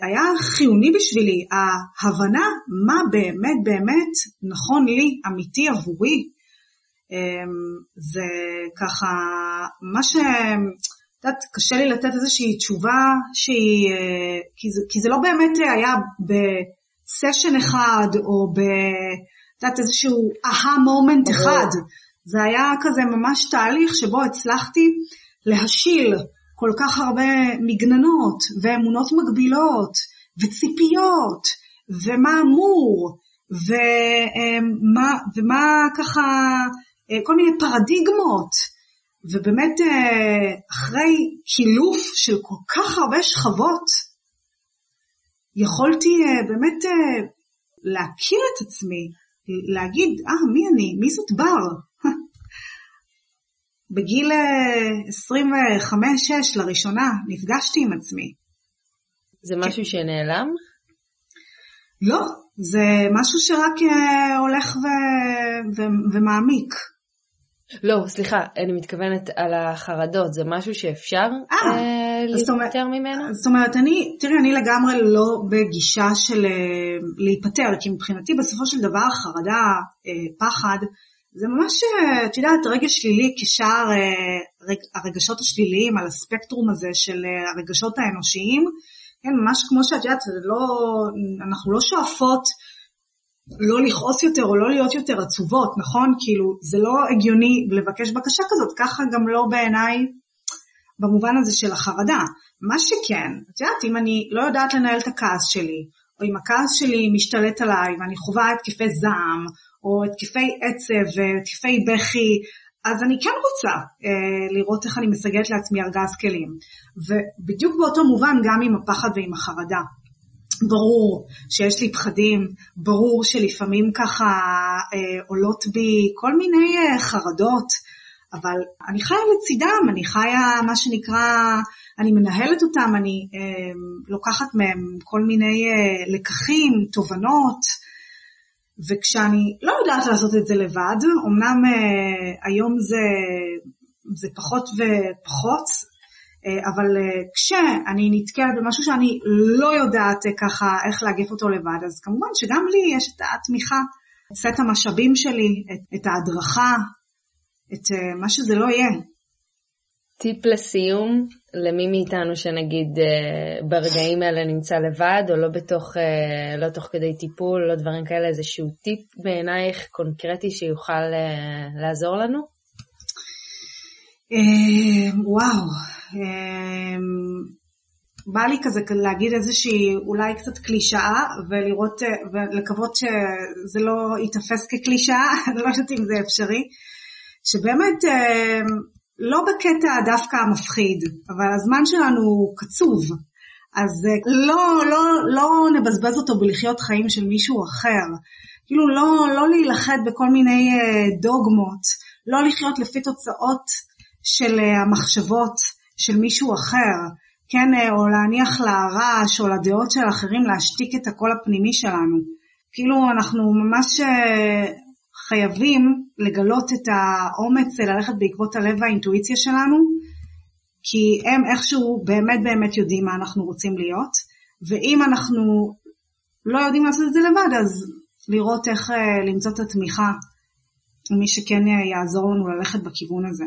היה חיוני בשבילי, ההבנה מה באמת באמת נכון לי, אמיתי עבורי. זה ככה, מה ש... את יודעת, קשה לי לתת איזושהי תשובה שהיא, כי זה, כי זה לא באמת היה בסשן אחד, או ב... את יודעת, איזשהו אהה מומנט אחד. זה היה כזה ממש תהליך שבו הצלחתי להשיל כל כך הרבה מגננות, ואמונות מגבילות, וציפיות, ומה אמור, ומה, ומה ככה, כל מיני פרדיגמות. ובאמת אחרי קילוף של כל כך הרבה שכבות, יכולתי באמת להכיר את עצמי, להגיד, אה, מי אני? מי זאת בר? <laughs> בגיל 25-6 לראשונה נפגשתי עם עצמי. זה משהו שנעלם? לא, זה משהו שרק הולך ו- ו- ומעמיק. לא, סליחה, אני מתכוונת על החרדות, זה משהו שאפשר אה, להיפטר ממנו? זאת אומרת, אני, תראי, אני לגמרי לא בגישה של אה, להיפטר, כי מבחינתי בסופו של דבר חרדה, אה, פחד, זה ממש, את יודעת, רגש שלילי כשאר הרגשות השליליים על הספקטרום הזה של הרגשות האנושיים, כן, ממש כמו שאת יודעת, לא, אנחנו לא שואפות לא לכעוס יותר או לא להיות יותר עצובות, נכון? כאילו, זה לא הגיוני לבקש בקשה כזאת, ככה גם לא בעיניי במובן הזה של החרדה. מה שכן, את יודעת, אם אני לא יודעת לנהל את הכעס שלי, או אם הכעס שלי משתלט עליי ואני חווה התקפי זעם, או התקפי עצב והתקפי בכי, אז אני כן רוצה אה, לראות איך אני מסגלת לעצמי ארגז כלים. ובדיוק באותו מובן גם עם הפחד ועם החרדה. ברור שיש לי פחדים, ברור שלפעמים ככה אה, עולות בי כל מיני אה, חרדות, אבל אני חיה לצידם, אני חיה מה שנקרא, אני מנהלת אותם, אני אה, לוקחת מהם כל מיני אה, לקחים, תובנות, וכשאני לא יודעת לעשות את זה לבד, אמנם אה, היום זה, זה פחות ופחות, אבל אה, כשאני נתקלת במשהו שאני לא יודעת אה, ככה איך להגיף אותו לבד, אז כמובן שגם לי יש את התמיכה, את סט המשאבים שלי, את, את ההדרכה, את מה שזה לא יהיה. טיפ לסיום למי מאיתנו שנגיד ברגעים האלה נמצא לבד או לא בתוך, לא תוך כדי טיפול, לא דברים כאלה, איזשהו טיפ בעינייך קונקרטי שיוכל לעזור לנו? וואו, בא לי כזה להגיד איזושהי אולי קצת קלישאה ולראות ולקוות שזה לא ייתפס כקלישאה, <laughs> אני לא יודעת אם זה אפשרי, שבאמת אמ, לא בקטע דווקא המפחיד, אבל הזמן שלנו קצוב, אז לא, לא, לא נבזבז אותו בלחיות חיים של מישהו אחר, כאילו לא, לא להילחד בכל מיני אה, דוגמות, לא לחיות לפי תוצאות של אה, המחשבות של מישהו אחר, כן, אה, או להניח לרעש או לדעות של אחרים להשתיק את הקול הפנימי שלנו. כאילו אנחנו ממש אה, חייבים לגלות את האומץ ללכת בעקבות הלב והאינטואיציה שלנו, כי הם איכשהו באמת באמת יודעים מה אנחנו רוצים להיות, ואם אנחנו לא יודעים לעשות את זה לבד, אז לראות איך אה, למצוא את התמיכה, מי שכן יעזור לנו ללכת בכיוון הזה.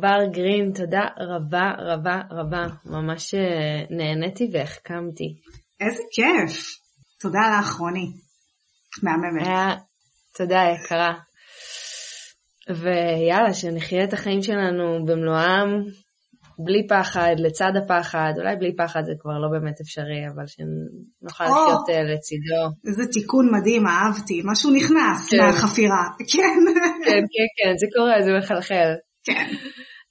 בר גרין, תודה רבה רבה רבה. ממש אה, נהניתי והחכמתי. איזה כיף. תודה לך, רוני. מהממת. היה, תודה יקרה. ויאללה, שנחיה את החיים שלנו במלואם, בלי פחד, לצד הפחד, אולי בלי פחד זה כבר לא באמת אפשרי, אבל שנוכל oh, לחיות אה, לצידו. איזה תיקון מדהים, אהבתי, משהו נכנס כן. מהחפירה, כן. כן, כן, כן, זה קורה, זה מחלחל. כן.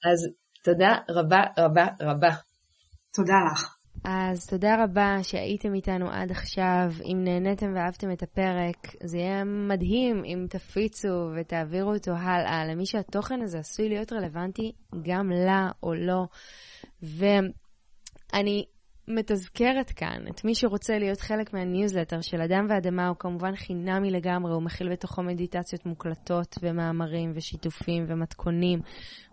אז תודה רבה רבה רבה. תודה לך. אז תודה רבה שהייתם איתנו עד עכשיו. אם נהניתם ואהבתם את הפרק, זה יהיה מדהים אם תפיצו ותעבירו אותו הלאה למי שהתוכן הזה עשוי להיות רלוונטי גם לה או לא. ואני מתזכרת כאן את מי שרוצה להיות חלק מהניוזלטר של אדם ואדמה, הוא כמובן חינמי לגמרי, הוא מכיל בתוכו מדיטציות מוקלטות ומאמרים ושיתופים ומתכונים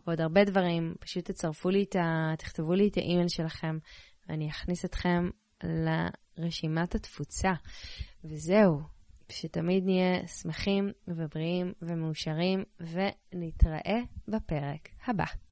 ועוד הרבה דברים. פשוט תצרפו לי את ה... תכתבו לי את האימייל שלכם ואני אכניס אתכם לרשימת התפוצה. וזהו, שתמיד נהיה שמחים ובריאים ומאושרים, ונתראה בפרק הבא.